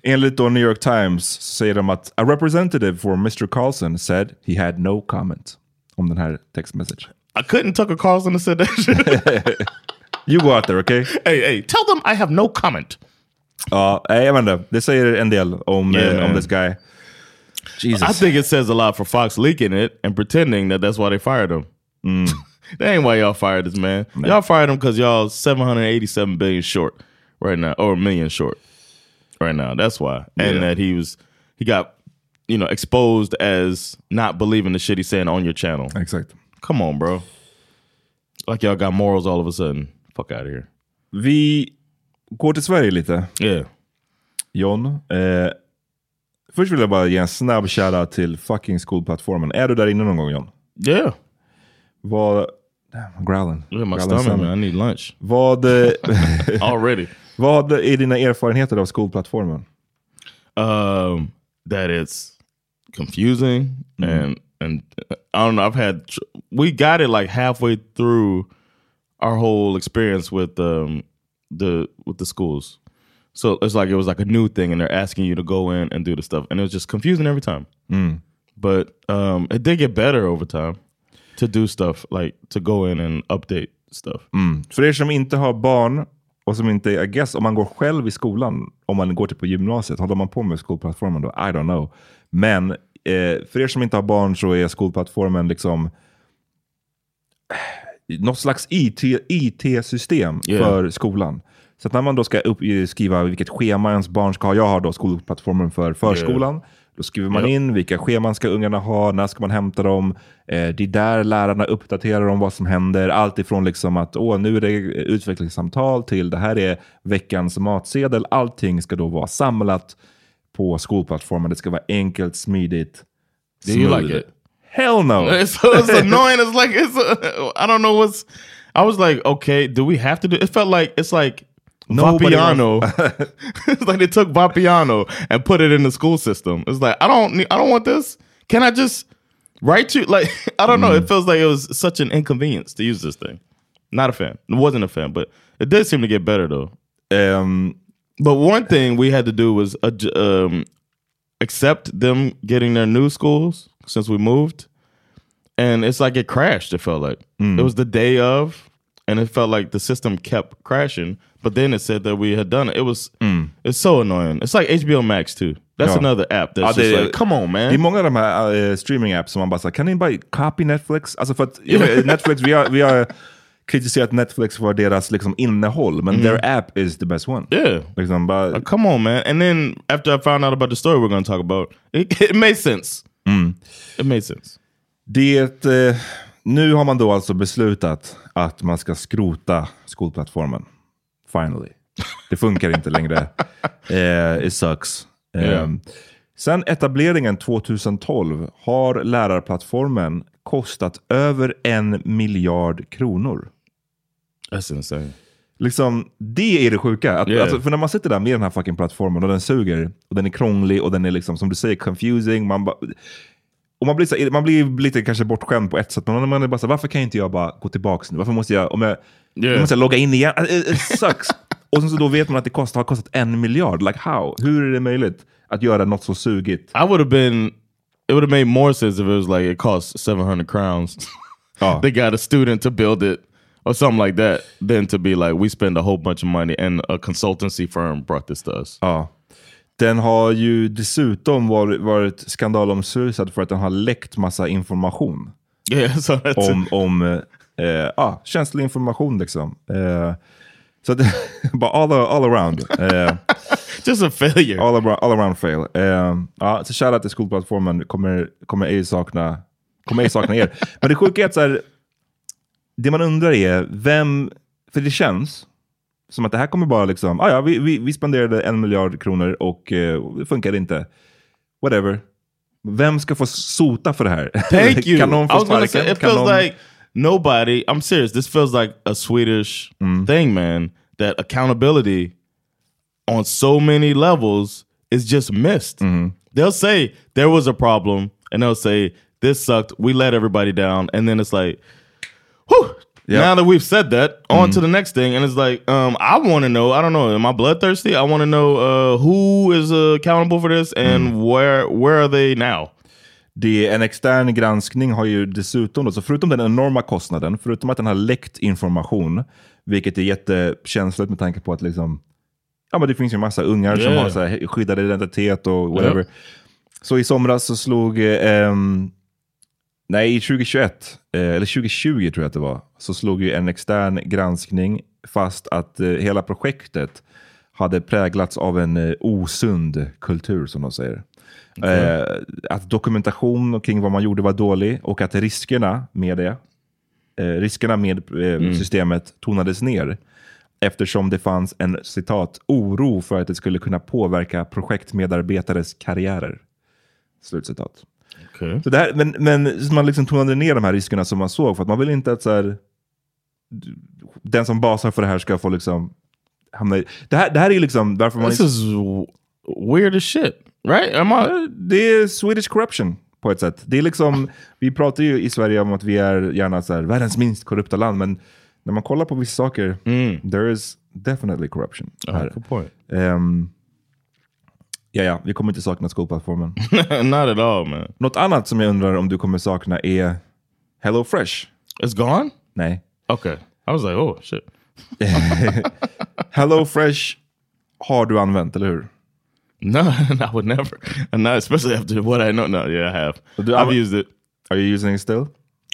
Enligt då New York Times så säger de att a representative for Mr. Carlson said he had no comment om den här text message. I couldn't talk Tucker Carlson have said that shit. You go out there, okay? hey, hey, tell them I have no comment. Ja, nej, jag vet inte. Det säger en del om, Yeah, eh, om this guy. Jesus. I think it says a lot for Fox leaking it and pretending that that's why they fired him. that ain't why y'all fired this man. Y'all fired him because y'all 787 billion short right now, or a million short right now. That's why. And Yeah. that he was, he got, you know, exposed as not believing the shit he's saying on your channel. Exakt. Come on, bro. Like y'all got morals all of a sudden. Fuck out of here. Vi går till Sverige lite. Yeah. John. Eh, först vill jag bara ge en snabb shoutout till fucking skolplattformen. Är du där inne någon gång John? Yeah. Vad... Damn, I'm growling. Yeah, my Growling stomach, man. I need lunch Vad, already. vad är dina erfarenheter av skolplattformen? um that it's confusing and and I don't know. I've had we got it like halfway through our whole experience with um the with the schools. So it's like it was like a new thing, and they're asking you to go in and do the stuff, and it was just confusing every time. But um, it did get better over time to do stuff like to go in and update stuff. För er som inte har barn och som inte, I guess om man går själv i skolan, om man går till på gymnasiet, håller man på med skolplattformen då? I don't know. Men eh, för er som inte har barn så är skolplattformen liksom eh, något slags IT IT-system Yeah. för skolan. Så att när man då ska upp, skriva vilket schema ens barn ska ha, jag har då skolplattformen för förskolan. Då skriver man in vilka scheman ska ungarna ha, när ska man hämta dem. Eh, det är där lärarna uppdaterar om vad som händer. Allt ifrån liksom att Åh, nu är det utvecklingssamtal till det här är veckans matsedel. Allting ska då vara samlat på skolplattformen. Det ska vara enkelt, smidigt, Do you smooth. like it? Hell no! It's, it's annoying. It's like it's. I don't know what's. I was like, okay, do we have to do? It felt like it's like Nobody Vapiano. it's like they took Vapiano and put it in the school system. It's like I don't need. I don't want this. Can I just write you? Like I don't know. It mm. feels like it was such an inconvenience to use this thing. Not a fan. It wasn't a fan, but it did seem to get better though. Ehm, But one thing we had to do was um, accept them getting their new schools since we moved, and it's like it crashed. It felt like mm. it was the day of, and it felt like the system kept crashing. But then it said that we had done it. It was it's so annoying. It's like HBO Max too. That's Ja. another app that's Ja, det- like, come on, man. Det är många av de här uh, streaming-apps som man bara säger, kan ni bara copy Netflix? Alltså för att Netflix, vi har, vi har kritiserat Netflix för deras liksom, innehåll, men their app is the best one. yeah. Liksom bara, Like, come on, man. And then after I found out about the story we're going to talk about, it, it made sense. It made sense. det, eh, nu har man då alltså beslutat att man ska skrota skolplattformen. Finally. Det funkar inte längre. Eh, it sucks. Eh, Yeah. Sen etableringen 2012 har lärarplattformen kostat över en miljard kronor. That's insane. Liksom, det är det sjuka. Att, Yeah. alltså, för när man sitter där med den här fucking plattformen och den suger, och den är krånglig och den är liksom, som du säger, confusing. Man, ba, och man, blir så, man blir lite kanske bortskämd på ett sätt, men man är bara så, varför kan inte jag bara gå tillbaka nu? Varför måste jag, om jag, Yeah. jag måste logga in igen? It, it sucks. och sen så då vet man att det kostar, har kostat en miljard. Like how? Hur är det möjligt att göra något så sugigt? I would have been. It would have made more sense if it was like it cost seven hundred crowns. Oh. they got a student to build it or something like that. Than to be like we spend a whole bunch of money and a consultancy firm brought this to us. Ja. Den har ju dessutom varit, varit skandalomsusad för att den har läckt massa information. Om, om eh, eh, ah, känslig information liksom. Eh, så att, bara all, all around. Eh, Just a failure. All around, all around fail. Eh, ja, så shoutout till skolplattformen. Kommer, kommer ej sakna, kommer ej sakna er. Men det sjuka är att så här, det man undrar är, vem, för det känns som att det här kommer bara liksom, ah, ja, vi, vi, vi spenderade en miljard kronor och eh, det funkade inte. Whatever. Vem ska få sota för det här? Thank you. kan någon få sparken? it feels någon- like nobody. I'm serious. This feels like a Swedish thing, man. That accountability on so many levels is just missed. They'll say there was a problem, and they'll say this sucked. We let everybody down, and then it's like, whew. Now that we've said that, on to the next thing, and it's like, um, I want to know. I don't know. Am I bloodthirsty? I want to know uh, who is uh, accountable for this, and where where are they now? Det är en extern granskning har ju dessutom, då, så förutom den enorma kostnaden, förutom att den har läckt information, vilket är jättekänsligt med tanke på att liksom, ja, men det finns ju massa ungar som Yeah. har så här skyddad identitet och whatever. Så i somras så slog, eh, nej 2021, eh, eller 2020 tror jag att det var, så slog ju en extern granskning fast att eh, hela projektet hade präglats av en eh, osund kultur som de säger. Eh, att dokumentation kring vad man gjorde var dålig och att riskerna med det, eh, riskerna med eh, systemet tonades ner. Eftersom det fanns en citat, oro för att det skulle kunna påverka projektmedarbetares karriärer. Slutcitat. Okay. Så det här, men, men man liksom tonade ner de här riskerna som man såg för att man vill inte att så här, den som basar för det här ska få liksom hamna i... Det här, det här är ju liksom varför man... This is weird as shit, right? Am I? Det är Swedish corruption på ett sätt. Det är liksom, vi pratar ju i Sverige om att vi är gärna så här, världens minst korrupta land, men när man kollar på vissa saker, there is definitely corruption. Oh, här. good point. Ehm, ja, ja, vi kommer inte sakna skolplattformen. Not at all, man. Något annat som jag undrar om du kommer sakna är Hello Fresh. It's gone? Nej. Okay. I was like, oh shit. Hello Fresh har du använt, eller hur? No, I would never. And not especially after what I know. No, yeah, I have. do I've used it. Are you using it still?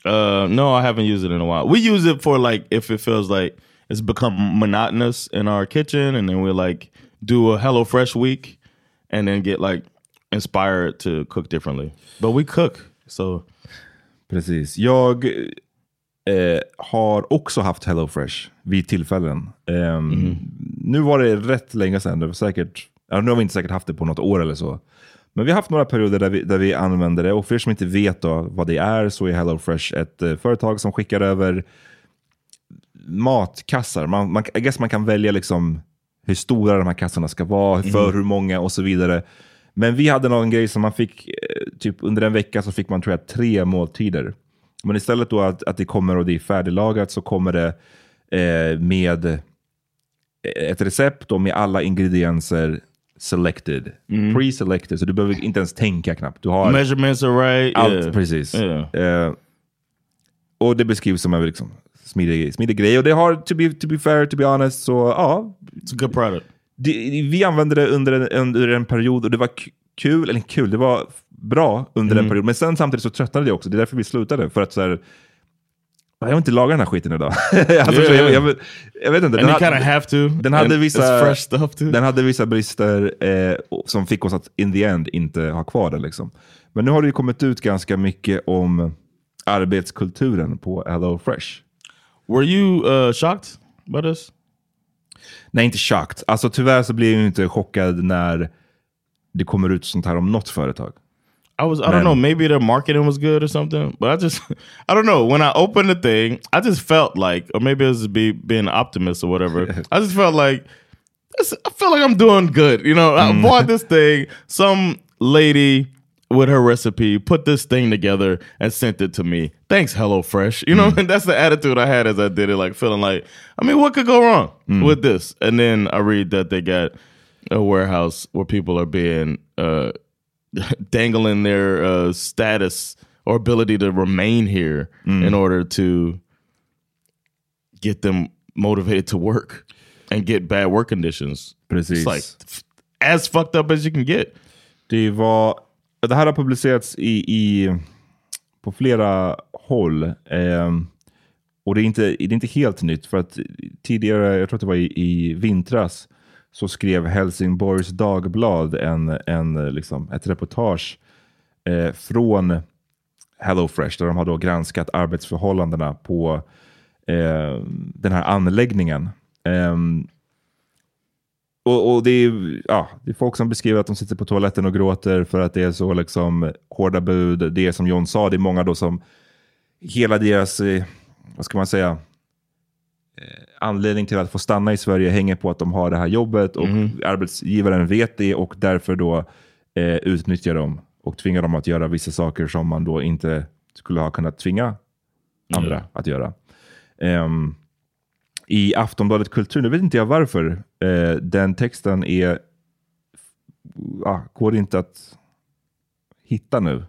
Uh, no, I haven't used it in a while. We use it for like if it feels like it's become monotonous in our kitchen, and then we like do a Hello Fresh week, and then get like inspired to cook differently. But we cook, so Precis. Jag eh, har också haft Hello Fresh vid tillfällen. Ehm, Nu var det rätt länge sedan. Det var säkert, ja, nu har vi inte säkert haft det på något år eller så. Men vi har haft några perioder där vi, där vi använder det. Och för er som inte vet då vad det är så är Hello Fresh ett eh, företag som skickar över matkassar. Man, man, I guess man kan välja liksom hur stora de här kassarna ska vara, för hur många och så vidare. Men vi hade någon grej som man fick, eh, typ under en vecka så fick man tror jag tre måltider. Men istället då att, att det kommer och det är färdiglagat så kommer det eh, med ett recept då med alla ingredienser selected. Pre-selected, så du behöver inte ens tänka knappt. Du har measurements are right. allt yeah. precis. Yeah. Eh, och det beskrivs som en liksom, smidig, smidig grej. Och det har, to be, to be fair, to be honest, så ja. It's a good product. Det, vi använde det under en, under en period och det var kul, eller kul, det var bra under en period. Men sen samtidigt så tröttnade det också. Det är därför vi slutade. För att så här, jag vill inte laga den här skiten idag. alltså, så jag, jag, jag vet inte. Kind of have to. den hade, vissa, den hade vissa brister eh, som fick oss att in the end inte ha kvar den. Liksom. Men nu har det ju kommit ut ganska mycket om arbetskulturen på Hello Fresh. Were you uh, shocked by this? Nej, inte chocked. Alltså tyvärr så blir jag ju inte chockad när det kommer ut sånt här om något företag. I was I Man. don't know maybe their marketing was good or something, but I just I don't know when I opened the thing I just felt like or maybe it was be being an optimist or whatever. I just felt like I feel like I'm doing good. You know, I mm. bought this thing. Some lady with her recipe put this thing together and sent it to me. Thanks, HelloFresh. You know, mm. and that's the attitude I had as I did it, like feeling like, I mean, what could go wrong mm. with this? And then I read that they got a warehouse where people are being uh, dangling their uh, status or ability to remain here in order to get them motivated to work and get bad work conditions. Precis. It's like as fucked up as you can get. Det var, det här har publicerats i, i, på flera håll. ehm, och det är, inte, det är inte helt nytt, för att tidigare, jag tror att det var i, i vintras, så skrev Helsingborgs Dagblad en, en, liksom, ett reportage eh, från HelloFresh, där de har då granskat arbetsförhållandena på eh, den här anläggningen. Eh, och, och det, är, ja, det är folk som beskriver att de sitter på toaletten och gråter för att det är så liksom, hårda bud. Det är som John sa, det är många då som hela deras, eh, vad ska man säga, eh, anledning till att få stanna i Sverige hänger på att de har det här jobbet och arbetsgivaren vet det och därför då eh, utnyttjar dem och tvingar dem att göra vissa saker som man då inte skulle ha kunnat tvinga andra Mm. att göra. Ehm, I Aftonbladet Kultur, nu vet inte jag varför, eh, den texten är, ja, går inte att hitta nu.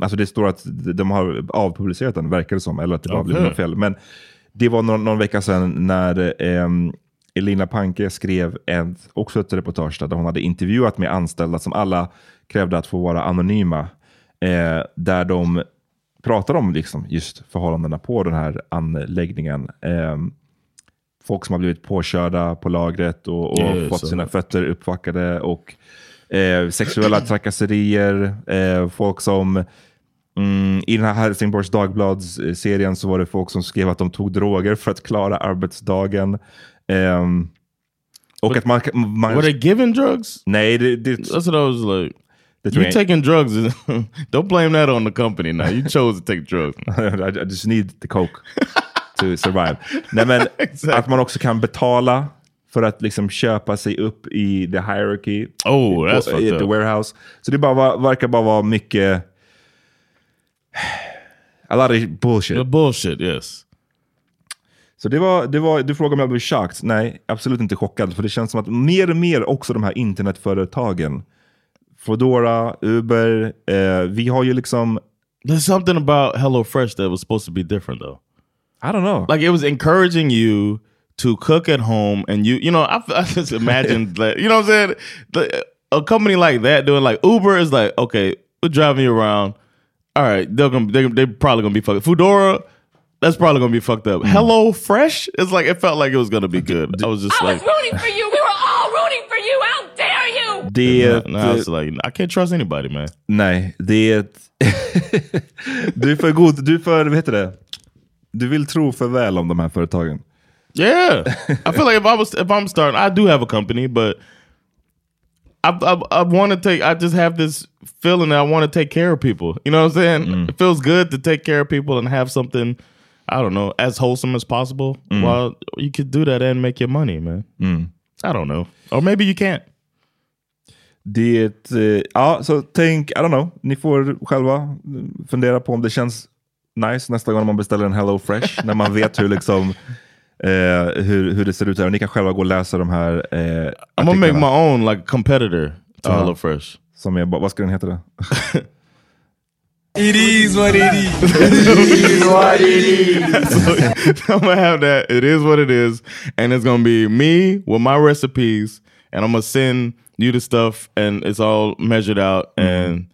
Alltså det står att de har avpublicerat den, verkar det som, eller att det bara blev Okej. något fel. Men det var någon, någon vecka sedan när ehm, Elina Panke skrev en, också ett reportage där hon hade intervjuat med anställda som alla krävde att få vara anonyma. Eh, där de pratar om liksom just förhållandena på den här anläggningen. Ehm, folk som har blivit påkörda på lagret och, och Ja, fått sina fötter uppvackade. Och eh, sexuella trakasserier. Eh, folk som Mm, I den här Helsingborgs Dagblads-serien så var det folk som skrev att de tog droger för att klara arbetsdagen. Ehm, och att man... man Were they giving drugs? nej, det, det, That's what I was like. det tror You jag taking drugs? don't blame that on the company. Now you chose to take drugs. I, I just need the coke to survive. Nej, men Exakt. Att man också kan betala för att liksom köpa sig upp i the hierarchy. Oh, that's på- i the warehouse. Så det bara var, verkar bara vara mycket... A lot of bullshit. The bullshit, yes. Så det var, det var, du frågade om jag blev chocked. Nej, absolut inte chockad. För det känns som att mer och mer också de här internetföretagen, Foodora, Uber, eh, vi har ju liksom... There's something about HelloFresh that was supposed to be different though. I don't know. Like it was encouraging you to cook at home and you, you know, I, I just imagined that, you know what I'm saying? The, a company like that doing like Uber is like, okay, we're driving you around. All right, they're gonna they're, they're probably gonna be fucked. Foodora, that's probably gonna be fucked up. Hmm. Hello Fresh, it's like it felt like it was gonna be good. I was just like, was rooting for you. We were all rooting for you. How dare you? Det, now I was like, I can't trust anybody, man. nej, det... du är för god, du är för, vad heter det? Du vill tro för väl om de här företagen. Yeah, I feel like if I was if I'm starting, I do have a company, but I I, I want to take. I just have this feeling that I want to take care of people. You know what I'm saying? It feels good to take care of people and have something. I don't know, as wholesome as possible. Well, you could do that and make your money, man. I don't know, or maybe you can't. Det, eh, ja, så tänk, I don't know, ni får själva fundera på om det känns nice nästa gång man beställer en Hello Fresh, när man vet hur, liksom, eh, hur, hur det ser ut här. Och ni kan själva gå och läsa de här eh, I'm gonna make my own like competitor to Ja. HelloFresh. Som är, vad ska den heta då? It is what it is. It is what it is. I'm gonna have that. It is what it is, and it's gonna be me with my recipes, and I'm gonna send you the stuff, and it's all measured out, and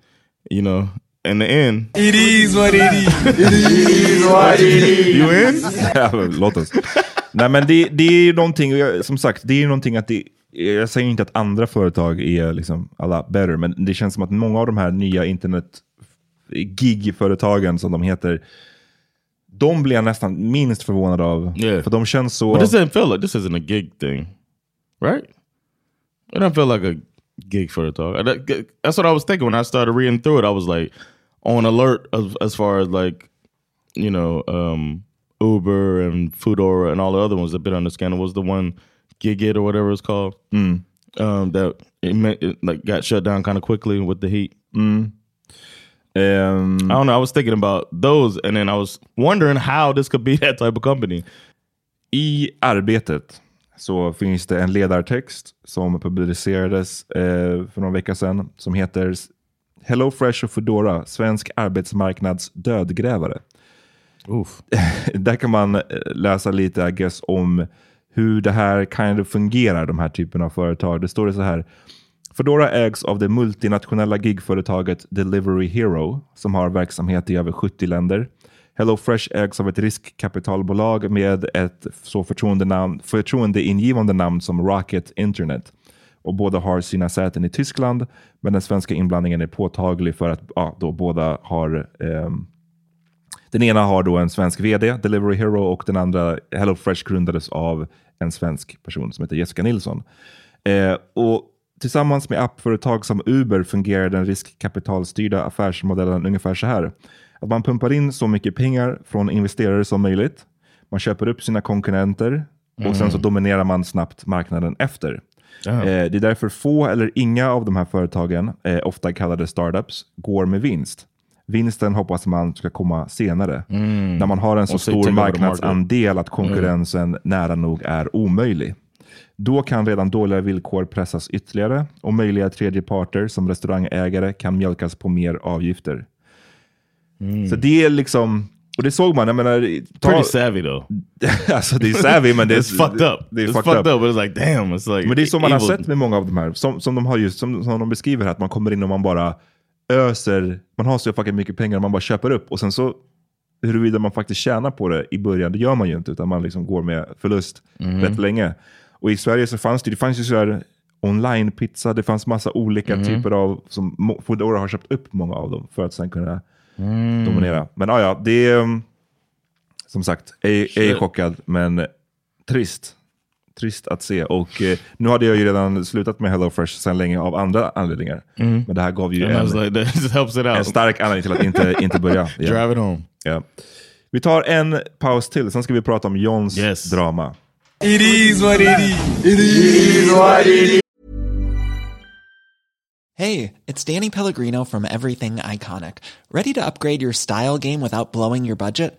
you know, in the end, It is what it is. It is what it is. you in? Låt oss. Nej men det, det är ju någonting, som sagt, det är ju någonting att det, jag säger inte att andra företag är liksom alla better, men det känns som att många av de här nya internet gig-företagen som de heter, de blir jag nästan minst förvånad av. Yeah. För de känns så... But this doesn't feel like this isn't a gig thing, right? It doesn't feel like a gigföretag. Uh, that- That's what I was thinking when I started reading through it. I was like on alert as, as far as like, you know, um, Uber and Foodora and all the other ones that been on the scandal was the one Gigit or whatever it's called. Um, that it, meant, it like got shut down kind of quickly with the heat. Mm. Um, I don't know. I was thinking about those, and then I was wondering how this could be that type of company. I arbetet så finns det en ledartext som publicerades eh, för några veckor sedan som heter Hello Fresh och Foodora, svensk arbetsmarknads dödgrävare. Där kan man eh, läsa lite I guess, om hur det här kind of fungerar, de här typerna av företag. Det står det så här. Foodora ägs av det multinationella gigföretaget Delivery Hero som har verksamhet i över 70 länder. HelloFresh ägs av ett riskkapitalbolag med ett så förtroendenamn, förtroendeingivande namn som Rocket Internet. Och båda har sina säten i Tyskland, men den svenska inblandningen är påtaglig för att ja, då båda har eh, den ena har då en svensk vd, Delivery Hero, och den andra, HelloFresh, grundades av en svensk person som heter Jessica Nilsson. Eh, och Tillsammans med appföretag som Uber fungerar den riskkapitalstyrda affärsmodellen ungefär så här. Att man pumpar in så mycket pengar från investerare som möjligt. Man köper upp sina konkurrenter och sen så dominerar man snabbt marknaden efter. Eh, det är därför få eller inga av de här företagen, eh, ofta kallade startups, går med vinst. Vinsten hoppas man ska komma senare. Mm. När man har en så stor marknadsandel att konkurrensen nära nog är omöjlig. Då kan redan dåliga villkor pressas ytterligare och möjliga tredjeparter som restaurangägare kan mjölkas på mer avgifter. Så det är liksom, och det såg man, jag menar... ta- Pretty savvy though. alltså det är savvy men det är... It's fucked up. Det är It's fucked, up. up, but it's like, damn, it's like men det är som man har sett med många av de här, som, som de har just, som, som de beskriver här, att man kommer in och man bara öser, man har så fucking mycket pengar och man bara köper upp och sen så huruvida man faktiskt tjänar på det i början, det gör man ju inte, utan man liksom går med förlust Mhm. rätt länge. Och i Sverige så fanns det, det fanns ju så här online-pizza, det fanns massa olika Mhm. typer av, som Foodora har köpt upp många av dem för att sen kunna Mm. dominera. Men ja, ja, det är um, som sagt, jag är, chockad, men trist. Trist att se. Och eh, nu hade jag ju redan slutat med HelloFresh sedan länge av andra anledningar. Mm. Men det här gav ju en, like, out. en stark anledning till att inte, inte börja. Ja. Drive it home. Ja. Vi tar en paus till, sen ska vi prata om Johns drama. It is what it is. It is what it is. Hey, it's Danny Pellegrino from Everything Iconic. Ready to upgrade your style game without blowing your budget?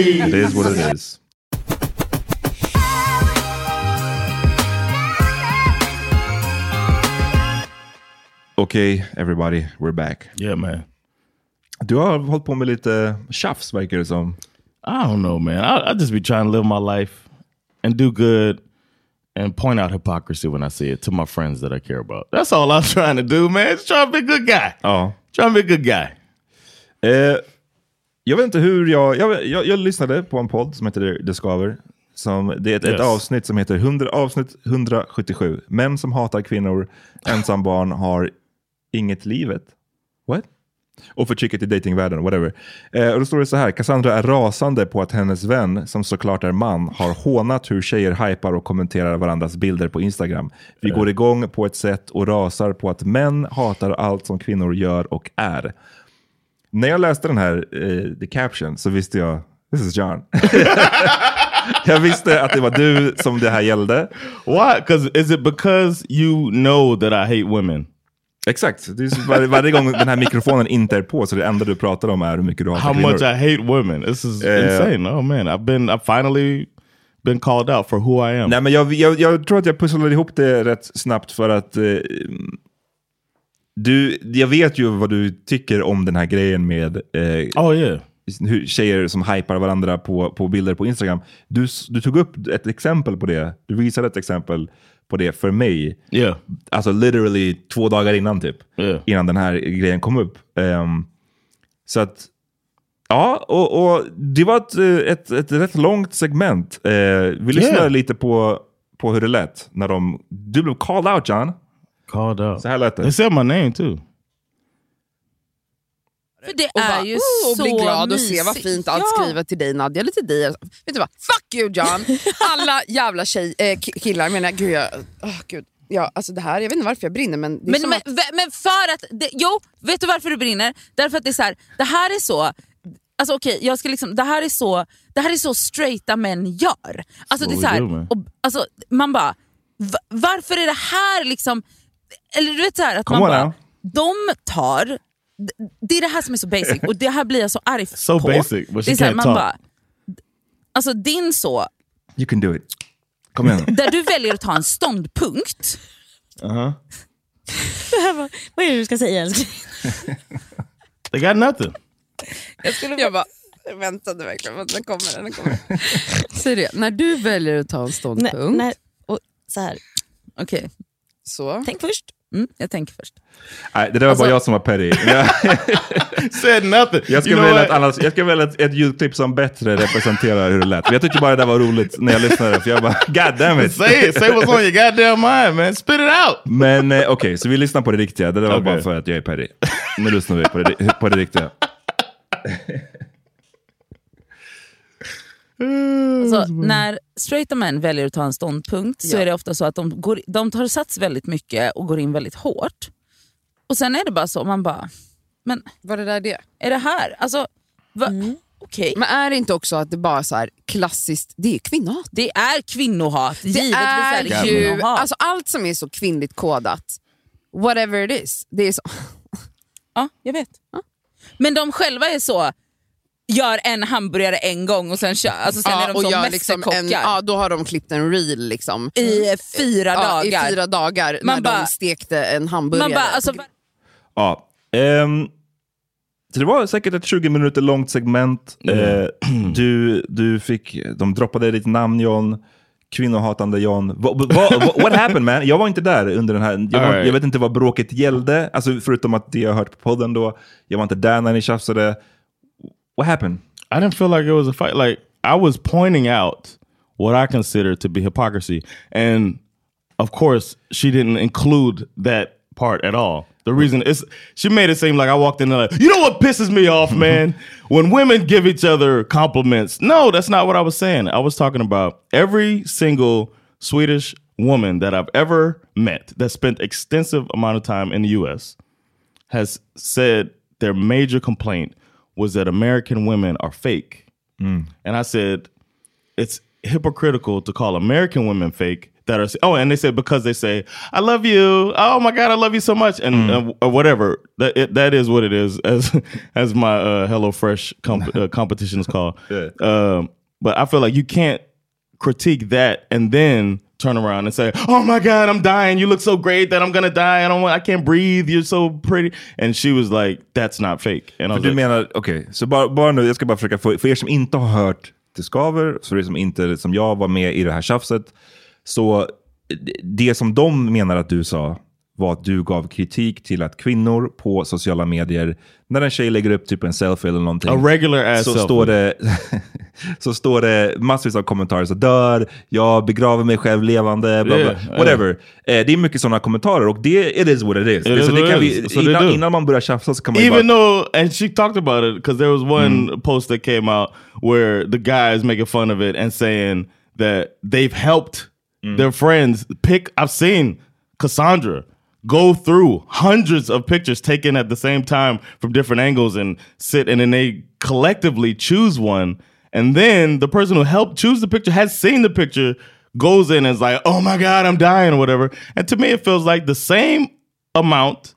It is what it is. Okej, everybody, we're back. Yeah man. Du har hållit på med lite tjafs verkar det som. I don't know, man. I, I just be trying to live my life and do good and point out hypocrisy when I see it to my friends that I care about. That's all I'm trying to do, man. Just trying to be a good guy. Ja. Trying to be a good guy. Eh, jag vet inte hur jag, jag... Jag, jag lyssnade på en podd som heter Det Skaver. Som, det är ett, ett Yes. avsnitt som heter 100, avsnitt 177. Män som hatar kvinnor, ensam barn, har inget livet. What? Och förtrycket i datingvärlden, whatever. Eh, och då står det så här, Cassandra är rasande på att hennes vän, som såklart är man, har hånat hur tjejer hypar och kommenterar varandras bilder på Instagram. Vi går igång på ett sätt och rasar på att män hatar allt som kvinnor gör och är. När jag läste den här eh, the caption så visste jag, this is John. jag visste att det var du som det här gällde. Why? Because is it because you know that I hate women? Exakt. Det är var, varje gång den här mikrofonen inte är på så det enda du pratar om är hur mycket du hatar How kvinnor. much I hate women. This is Eh, insane. Oh man, I've been I've finally been called out for who I am. Nej, men jag, jag, jag tror att jag pusslade ihop det rätt snabbt för att eh, du, jag vet ju vad du tycker om den här grejen med eh, oh, yeah. hur tjejer som hypar varandra på, på bilder på Instagram. Du, du tog upp ett exempel på det. Du visade ett exempel på det för mig. Yeah. Alltså literally två dagar innan typ. Innan den här grejen kom upp. Ehm, så att, ja, och, och det var ett, ett, ett rätt långt segment. Eh, vi lyssnar Yeah. lite på, på hur det lät när de... Du blev called out John. Called out. Så här lät det. They said my name too. För det och är bara, ju oh, och så bli glad och se vad fint allt Ja. skriver till dig Nadja, eller till dig. Vet du vad? Fuck you John! Alla jävla tjej, eh, ki- killar menar jag. Gud, jag, oh, gud. Ja, alltså det här, jag vet inte varför jag brinner men Men, men, att, men för att, det, jo, vet du varför du brinner? Därför att det är så här, det här är så, alltså okej, jag ska liksom, det här är så, det här är så straighta män gör. Alltså det är så här, och, alltså, man bara, va- varför är det här liksom, eller du vet så här, att Come man bara, now. de tar, det- är det här som är så basic och det här blir jag så arg So på. basic, but det är så här, can't man talk. bara, alltså din så, You can do it. Kom igen. där du väljer att ta en ståndpunkt, Uh-huh. Vad är det du ska säga älskling? They got nothing. jag, skulle, jag bara jag väntade verkligen på att den kommer. Den kommer. Säg det, när du väljer att ta en ståndpunkt. Nej, nej, och så här. Okej. Så. Tänk först. Mm, jag tänker först. Nej, det där var Alltså- bara jag som var petty. Jag, Said nothing. jag know välja ett, annat, jag ska välja ett, ett ljudklipp som bättre representerar hur det lät. Men Jag tyckte bara det där var roligt när jag lyssnade, för jag bara God damn it. Say it. Say what's on your goddamn mind, man. Spit it out. Men eh, okej, så vi lyssnar på det riktiga. Det där var Okej. bara för att jag är petty. Nu lyssnar vi på det, på det riktiga. Alltså, när straighta män väljer att ta en ståndpunkt så Ja. är det ofta så att de, går, de tar sats väldigt mycket och går in väldigt hårt. Och sen är det bara så, man bara, men var det där det? är det här? Alltså, va, okej. Men är det inte också att det bara så här klassiskt, det är kvinnohat? Det är kvinnohat, Det givetvis är, det ju, kvinnohat. alltså allt som är så kvinnligt kodat, whatever it is, det är så. ja, jag vet. Men de själva är så, gör en hamburgare en gång och sen, kör, alltså sen är de och som gör mästerkockar. en, ja, då har de klippt en reel liksom. I fyra ja, dagar. I fyra dagar Man när bara- de stekte en hamburgare. Man bara, alltså, Ja. ehm, så det var säkert ett 20 minuter långt segment. Eh, du, du fick, de droppade ditt namn John. Kvinnohatande John. Vad- vad- what happened man? Jag var inte där under den här. Jag, var, Alright. jag vet inte vad bråket gällde. Alltså, förutom att det jag hört på podden då. Jag var inte där när ni tjafsade. What happened? I didn't feel like it was a fight. Like I was pointing out what I consider to be hypocrisy, and of course, she didn't include that part at all. The reason is she made it seem like I walked in there like, you know what pisses me off, man? when women give each other compliments. No, that's not what I was saying. I was talking about every single Swedish woman that I've ever met that spent extensive amount of time in the US has said their major complaint was that American women are fake. And I said, it's hypocritical to call American women fake that are, oh, and they said, because they say, I love you. Oh my God, I love you so much. And uh, or whatever. That, it, that is what it is, as, as my uh, HelloFresh comp- uh, competition is called. Yeah. Um, but I feel like you can't critique that and then turn around and say, "Oh my God, I'm dying. You look so great that I'm gonna die. I don't want. I can't breathe. You're so pretty." And she was like, "That's not fake." And I was du like, menar, okej, så bara, bara nu, jag ska bara försöka få, för er som inte har hört Det skaver, för er som inte, som jag var med i det här tjafset, så det som de menar att du sa var att du gav kritik till att kvinnor på sociala medier, när en tjej lägger upp typ en selfie eller någonting, A regular ass så selfie. står det så står det massvis av kommentarer. Så dör, jag begraver mig själv levande, bla, bla. Yeah, whatever. Eh, det är mycket sådana kommentarer och det it is what it is. It is så det what kan it vi, is. So they innan, man börjar tjafsa så kan man Even bara... though, and she talked about it because there was one post that came out where the guy is making fun of it and saying that they've helped their friends pick. I've seen Cassandra go through hundreds of pictures taken at the same time from different angles and sit, and then they collectively choose one. And then the person who helped choose the picture has seen the picture, goes in and is like, oh my God, I'm dying, or whatever. And to me, it feels like the same amount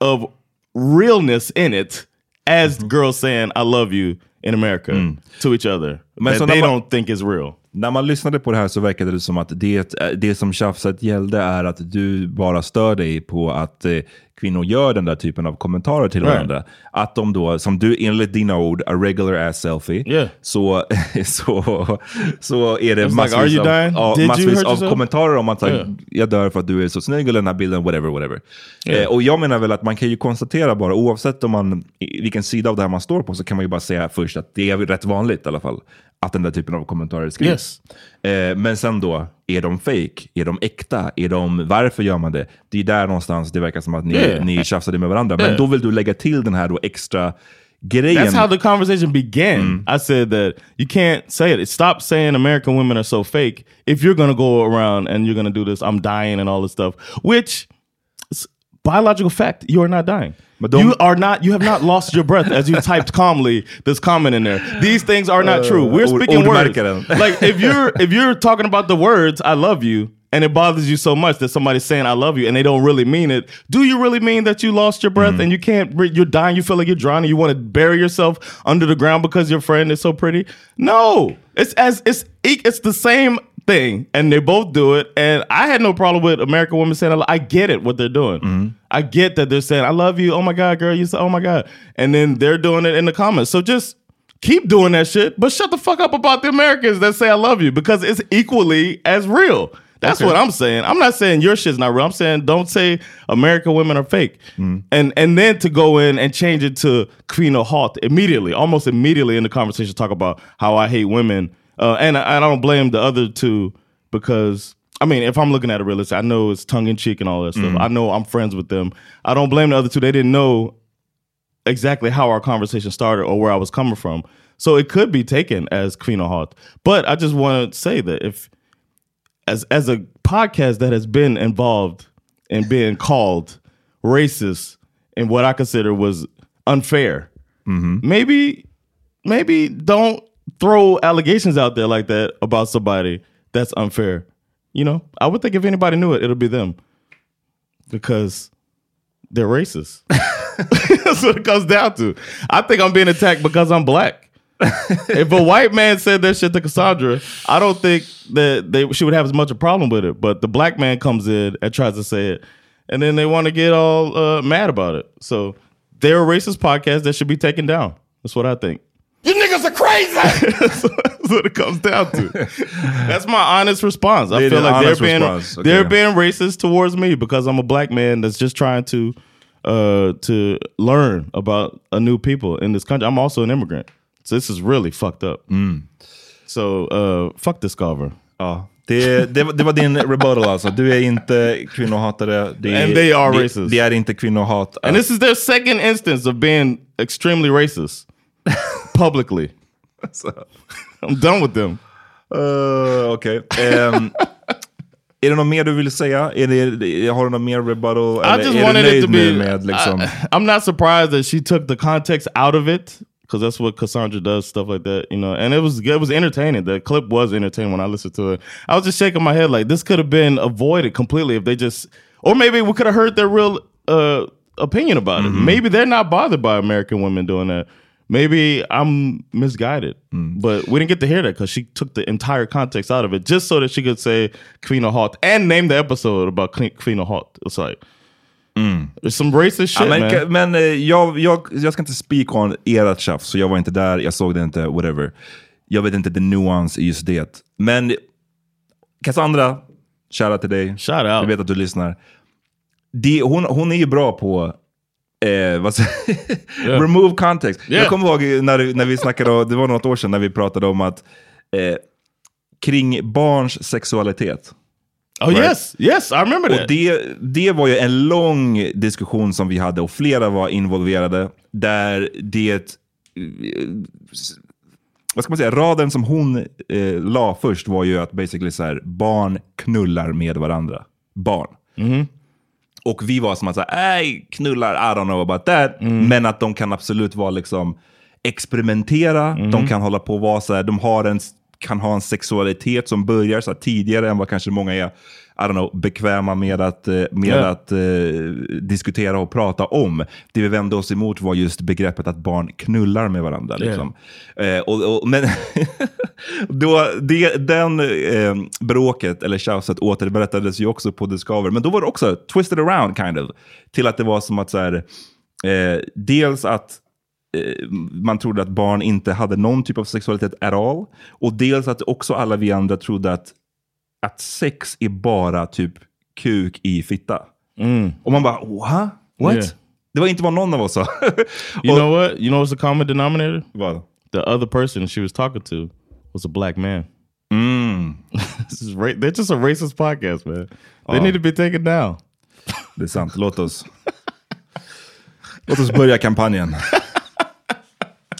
of realness in it as mm-hmm. girls saying I love you in America mm. to each other. That they don't think is real. När man lyssnade på det här så verkade det som att det, det som tjafset gällde är att du bara stör dig på att eh, kvinnor gör den där typen av kommentarer till Right. varandra. Att de då, som du enligt dina ord, a regular ass selfie, Yeah. så, så, så är det It's like, massvis, "Are you av, massvis av yourself?" kommentarer om att Yeah. jag dör för att du är så snygg eller den här bilden, whatever, whatever. Yeah. Eh, och jag menar väl att man kan ju konstatera bara, oavsett om man, vilken sida av det här man står på, så kan man ju bara säga först att det är rätt vanligt i alla fall, att den där typen av kommentarer skrivs. Eh, men sen då, är de fake? Är de äkta? Är de, varför gör man det? Det är där någonstans det verkar som att ni, Yeah. ni tjafsade med varandra. Men Yeah. då vill du lägga till den här då extra grejen. That's how the conversation began. I said that you can't say it. Stop saying American women are so fake. If you're gonna go around and you're gonna do this, I'm dying and all this stuff, which biological fact, you are not dying. You are not. You have not lost your breath as you typed calmly this comment in there. These things are not Uh, true. We're ord- speaking words. like if you're if you're talking about the words "I love you" and it bothers you so much that somebody's saying "I love you" and they don't really mean it, do you really mean that you lost your breath and you can't? You're dying. You feel like you're drowning. You want to bury yourself under the ground because your friend is so pretty? No, it's as it's it's the same thing, and they both do it. And I had no problem with American women saying, I "I get it, what they're doing. I get that they're saying, I love you. Oh my god, girl, you say, oh my god," and then they're doing it in the comments. So just keep doing that shit, but shut the fuck up about the Americans that say I love you because it's equally as real. That's Okay. what I'm saying. I'm not saying your shit's not real. I'm saying don't say American women are fake. And and then to go in and change it to Queen of Hawk immediately, almost immediately in the conversation, talk about how I hate women. Uh, and, I, and I don't blame the other two because I mean, if I'm looking at it realistic, I know it's tongue in cheek and all that stuff. Mm. I know I'm friends with them. I don't blame the other two. They didn't know exactly how our conversation started or where I was coming from. So it could be taken as Queen of Heart. But I just want to say that if as as a podcast that has been involved in being called racist in what I consider was unfair, maybe maybe don't throw allegations out there like that about somebody that's unfair. You know, I would think if anybody knew it, it'll be them because they're racist. That's what it comes down to. I think I'm being attacked because I'm black. if a white man said that shit to Cassandra, I don't think that they she would have as much a problem with it. But the black man comes in and tries to say it, and then they want to get all uh, mad about it. So they're a racist podcast that should be taken down. That's what I think. Niggas! That's what it comes down to. That's my honest response. I feel like they're honest being response. Okay. they're being racist towards me because I'm a black man that's just trying to uh to learn about a new people in this country. I'm also an immigrant. So this is really fucked up. So uh fuck this Carver. Ja, det, det, var- det var din rebuttal alltså. Du är inte kvinnohatare. Det är, And they are det, racist. Det är inte kvinnohat. And this is their second instance of being extremely racist publicly. I'm done with them. Uh, Okej. Ehm, är det något mer du vill säga? Är det, har du något mer rebuttal? I just wanted it to be. med liksom... I, I'm not surprised that she took the context out of it because that's what Cassandra does, stuff like that, you know. And it was it was entertaining. The clip was entertaining when I listened to it. I was just shaking my head like this could have been avoided completely if they just, or maybe we could have heard their real uh, opinion about it. Maybe they're not bothered by American women doing that. Maybe I'm misguided, but we didn't get to hear that because she took the entire context out of it just so that she could say Queen of Heart and name the episode about of Heart. It's like, there's some racist shit, Ja, men man. men eh, jag, jag, jag ska inte speak on ert tjafs, så jag var inte där, jag såg det inte, whatever. Jag vet inte the nuance i just det. Men Cassandra, shoutout till dig. Shout out. Jag vet att du lyssnar. Det, hon, hon är ju bra på Eh, säger Remove context. Yeah. Jag kommer ihåg när, när vi snackade, om- det var något år sedan när vi pratade om att eh, kring barns sexualitet. Oh yes, yes, I remember Och that. det, det var ju en lång diskussion som vi hade och flera var involverade. Där det, eh, vad ska man säga, raden som hon eh, la först var ju att basically så här, barn knullar med varandra. Barn. Och vi var som att säga, nej, knullar, I don't know about that. Men att de kan absolut vara liksom experimentera. De kan hålla på och vara så här, de har en, kan ha en sexualitet som börjar så tidigare än vad kanske många är I don't know, bekväma med att, eh, med Ja. att eh, diskutera och prata om. Det vi vände oss emot var just begreppet att barn knullar med varandra. Liksom. Eh, och, och, men då, det, den eh, bråket, eller tjafset, återberättades ju också på Discover. Men då var det också twisted around kind of. Till att det var som att så här, eh, dels att eh, man trodde att barn inte hade någon typ av sexualitet at all. Och dels att också alla vi andra trodde att, att sex är bara typ kuk i fitta. Och man bara, what? What? Yeah. Det var inte vad någon av oss sa. You know what? You know what's the common denominator? Vad? The other person she was talking to was a black man. Mm. They're just a racist podcast, man. They Ja. need to be taken down. Det är sant. Låt oss, låt oss börja kampanjen.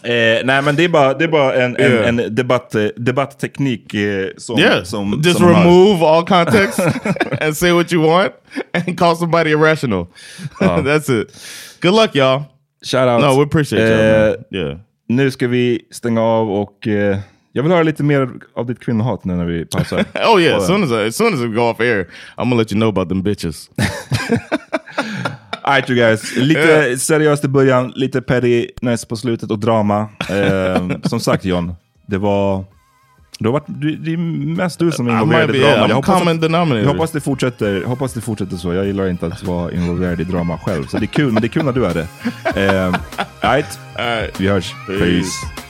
Eh, nej men det är bara, det är bara en, en, Yeah. en debatt, debattteknik eh, som, yeah, som, just som de har. remove all context and say what you want and call somebody irrational. Ja. That's it. Good luck, y'all. Shout out. No, we appreciate y'all. Eh, man. Yeah. Nu ska vi stänga av och eh, jag vill höra lite mer av ditt kvinnohat nu när vi pausar. Oh yeah, as soon as I, as soon as we go off air, I'm gonna let you know about them bitches. Alright you guys, lite seriöst i början, lite pettiness på slutet och drama. Eh, som sagt John, det var... Det, har varit, det är mest du som är involverad i drama. Jag hoppas, att, jag, hoppas det fortsätter, hoppas det fortsätter så. Jag gillar inte att vara involverad i drama själv. Så det är kul, men det är kul när du är det. Eh, Alright, vi hörs. Peace. Peace.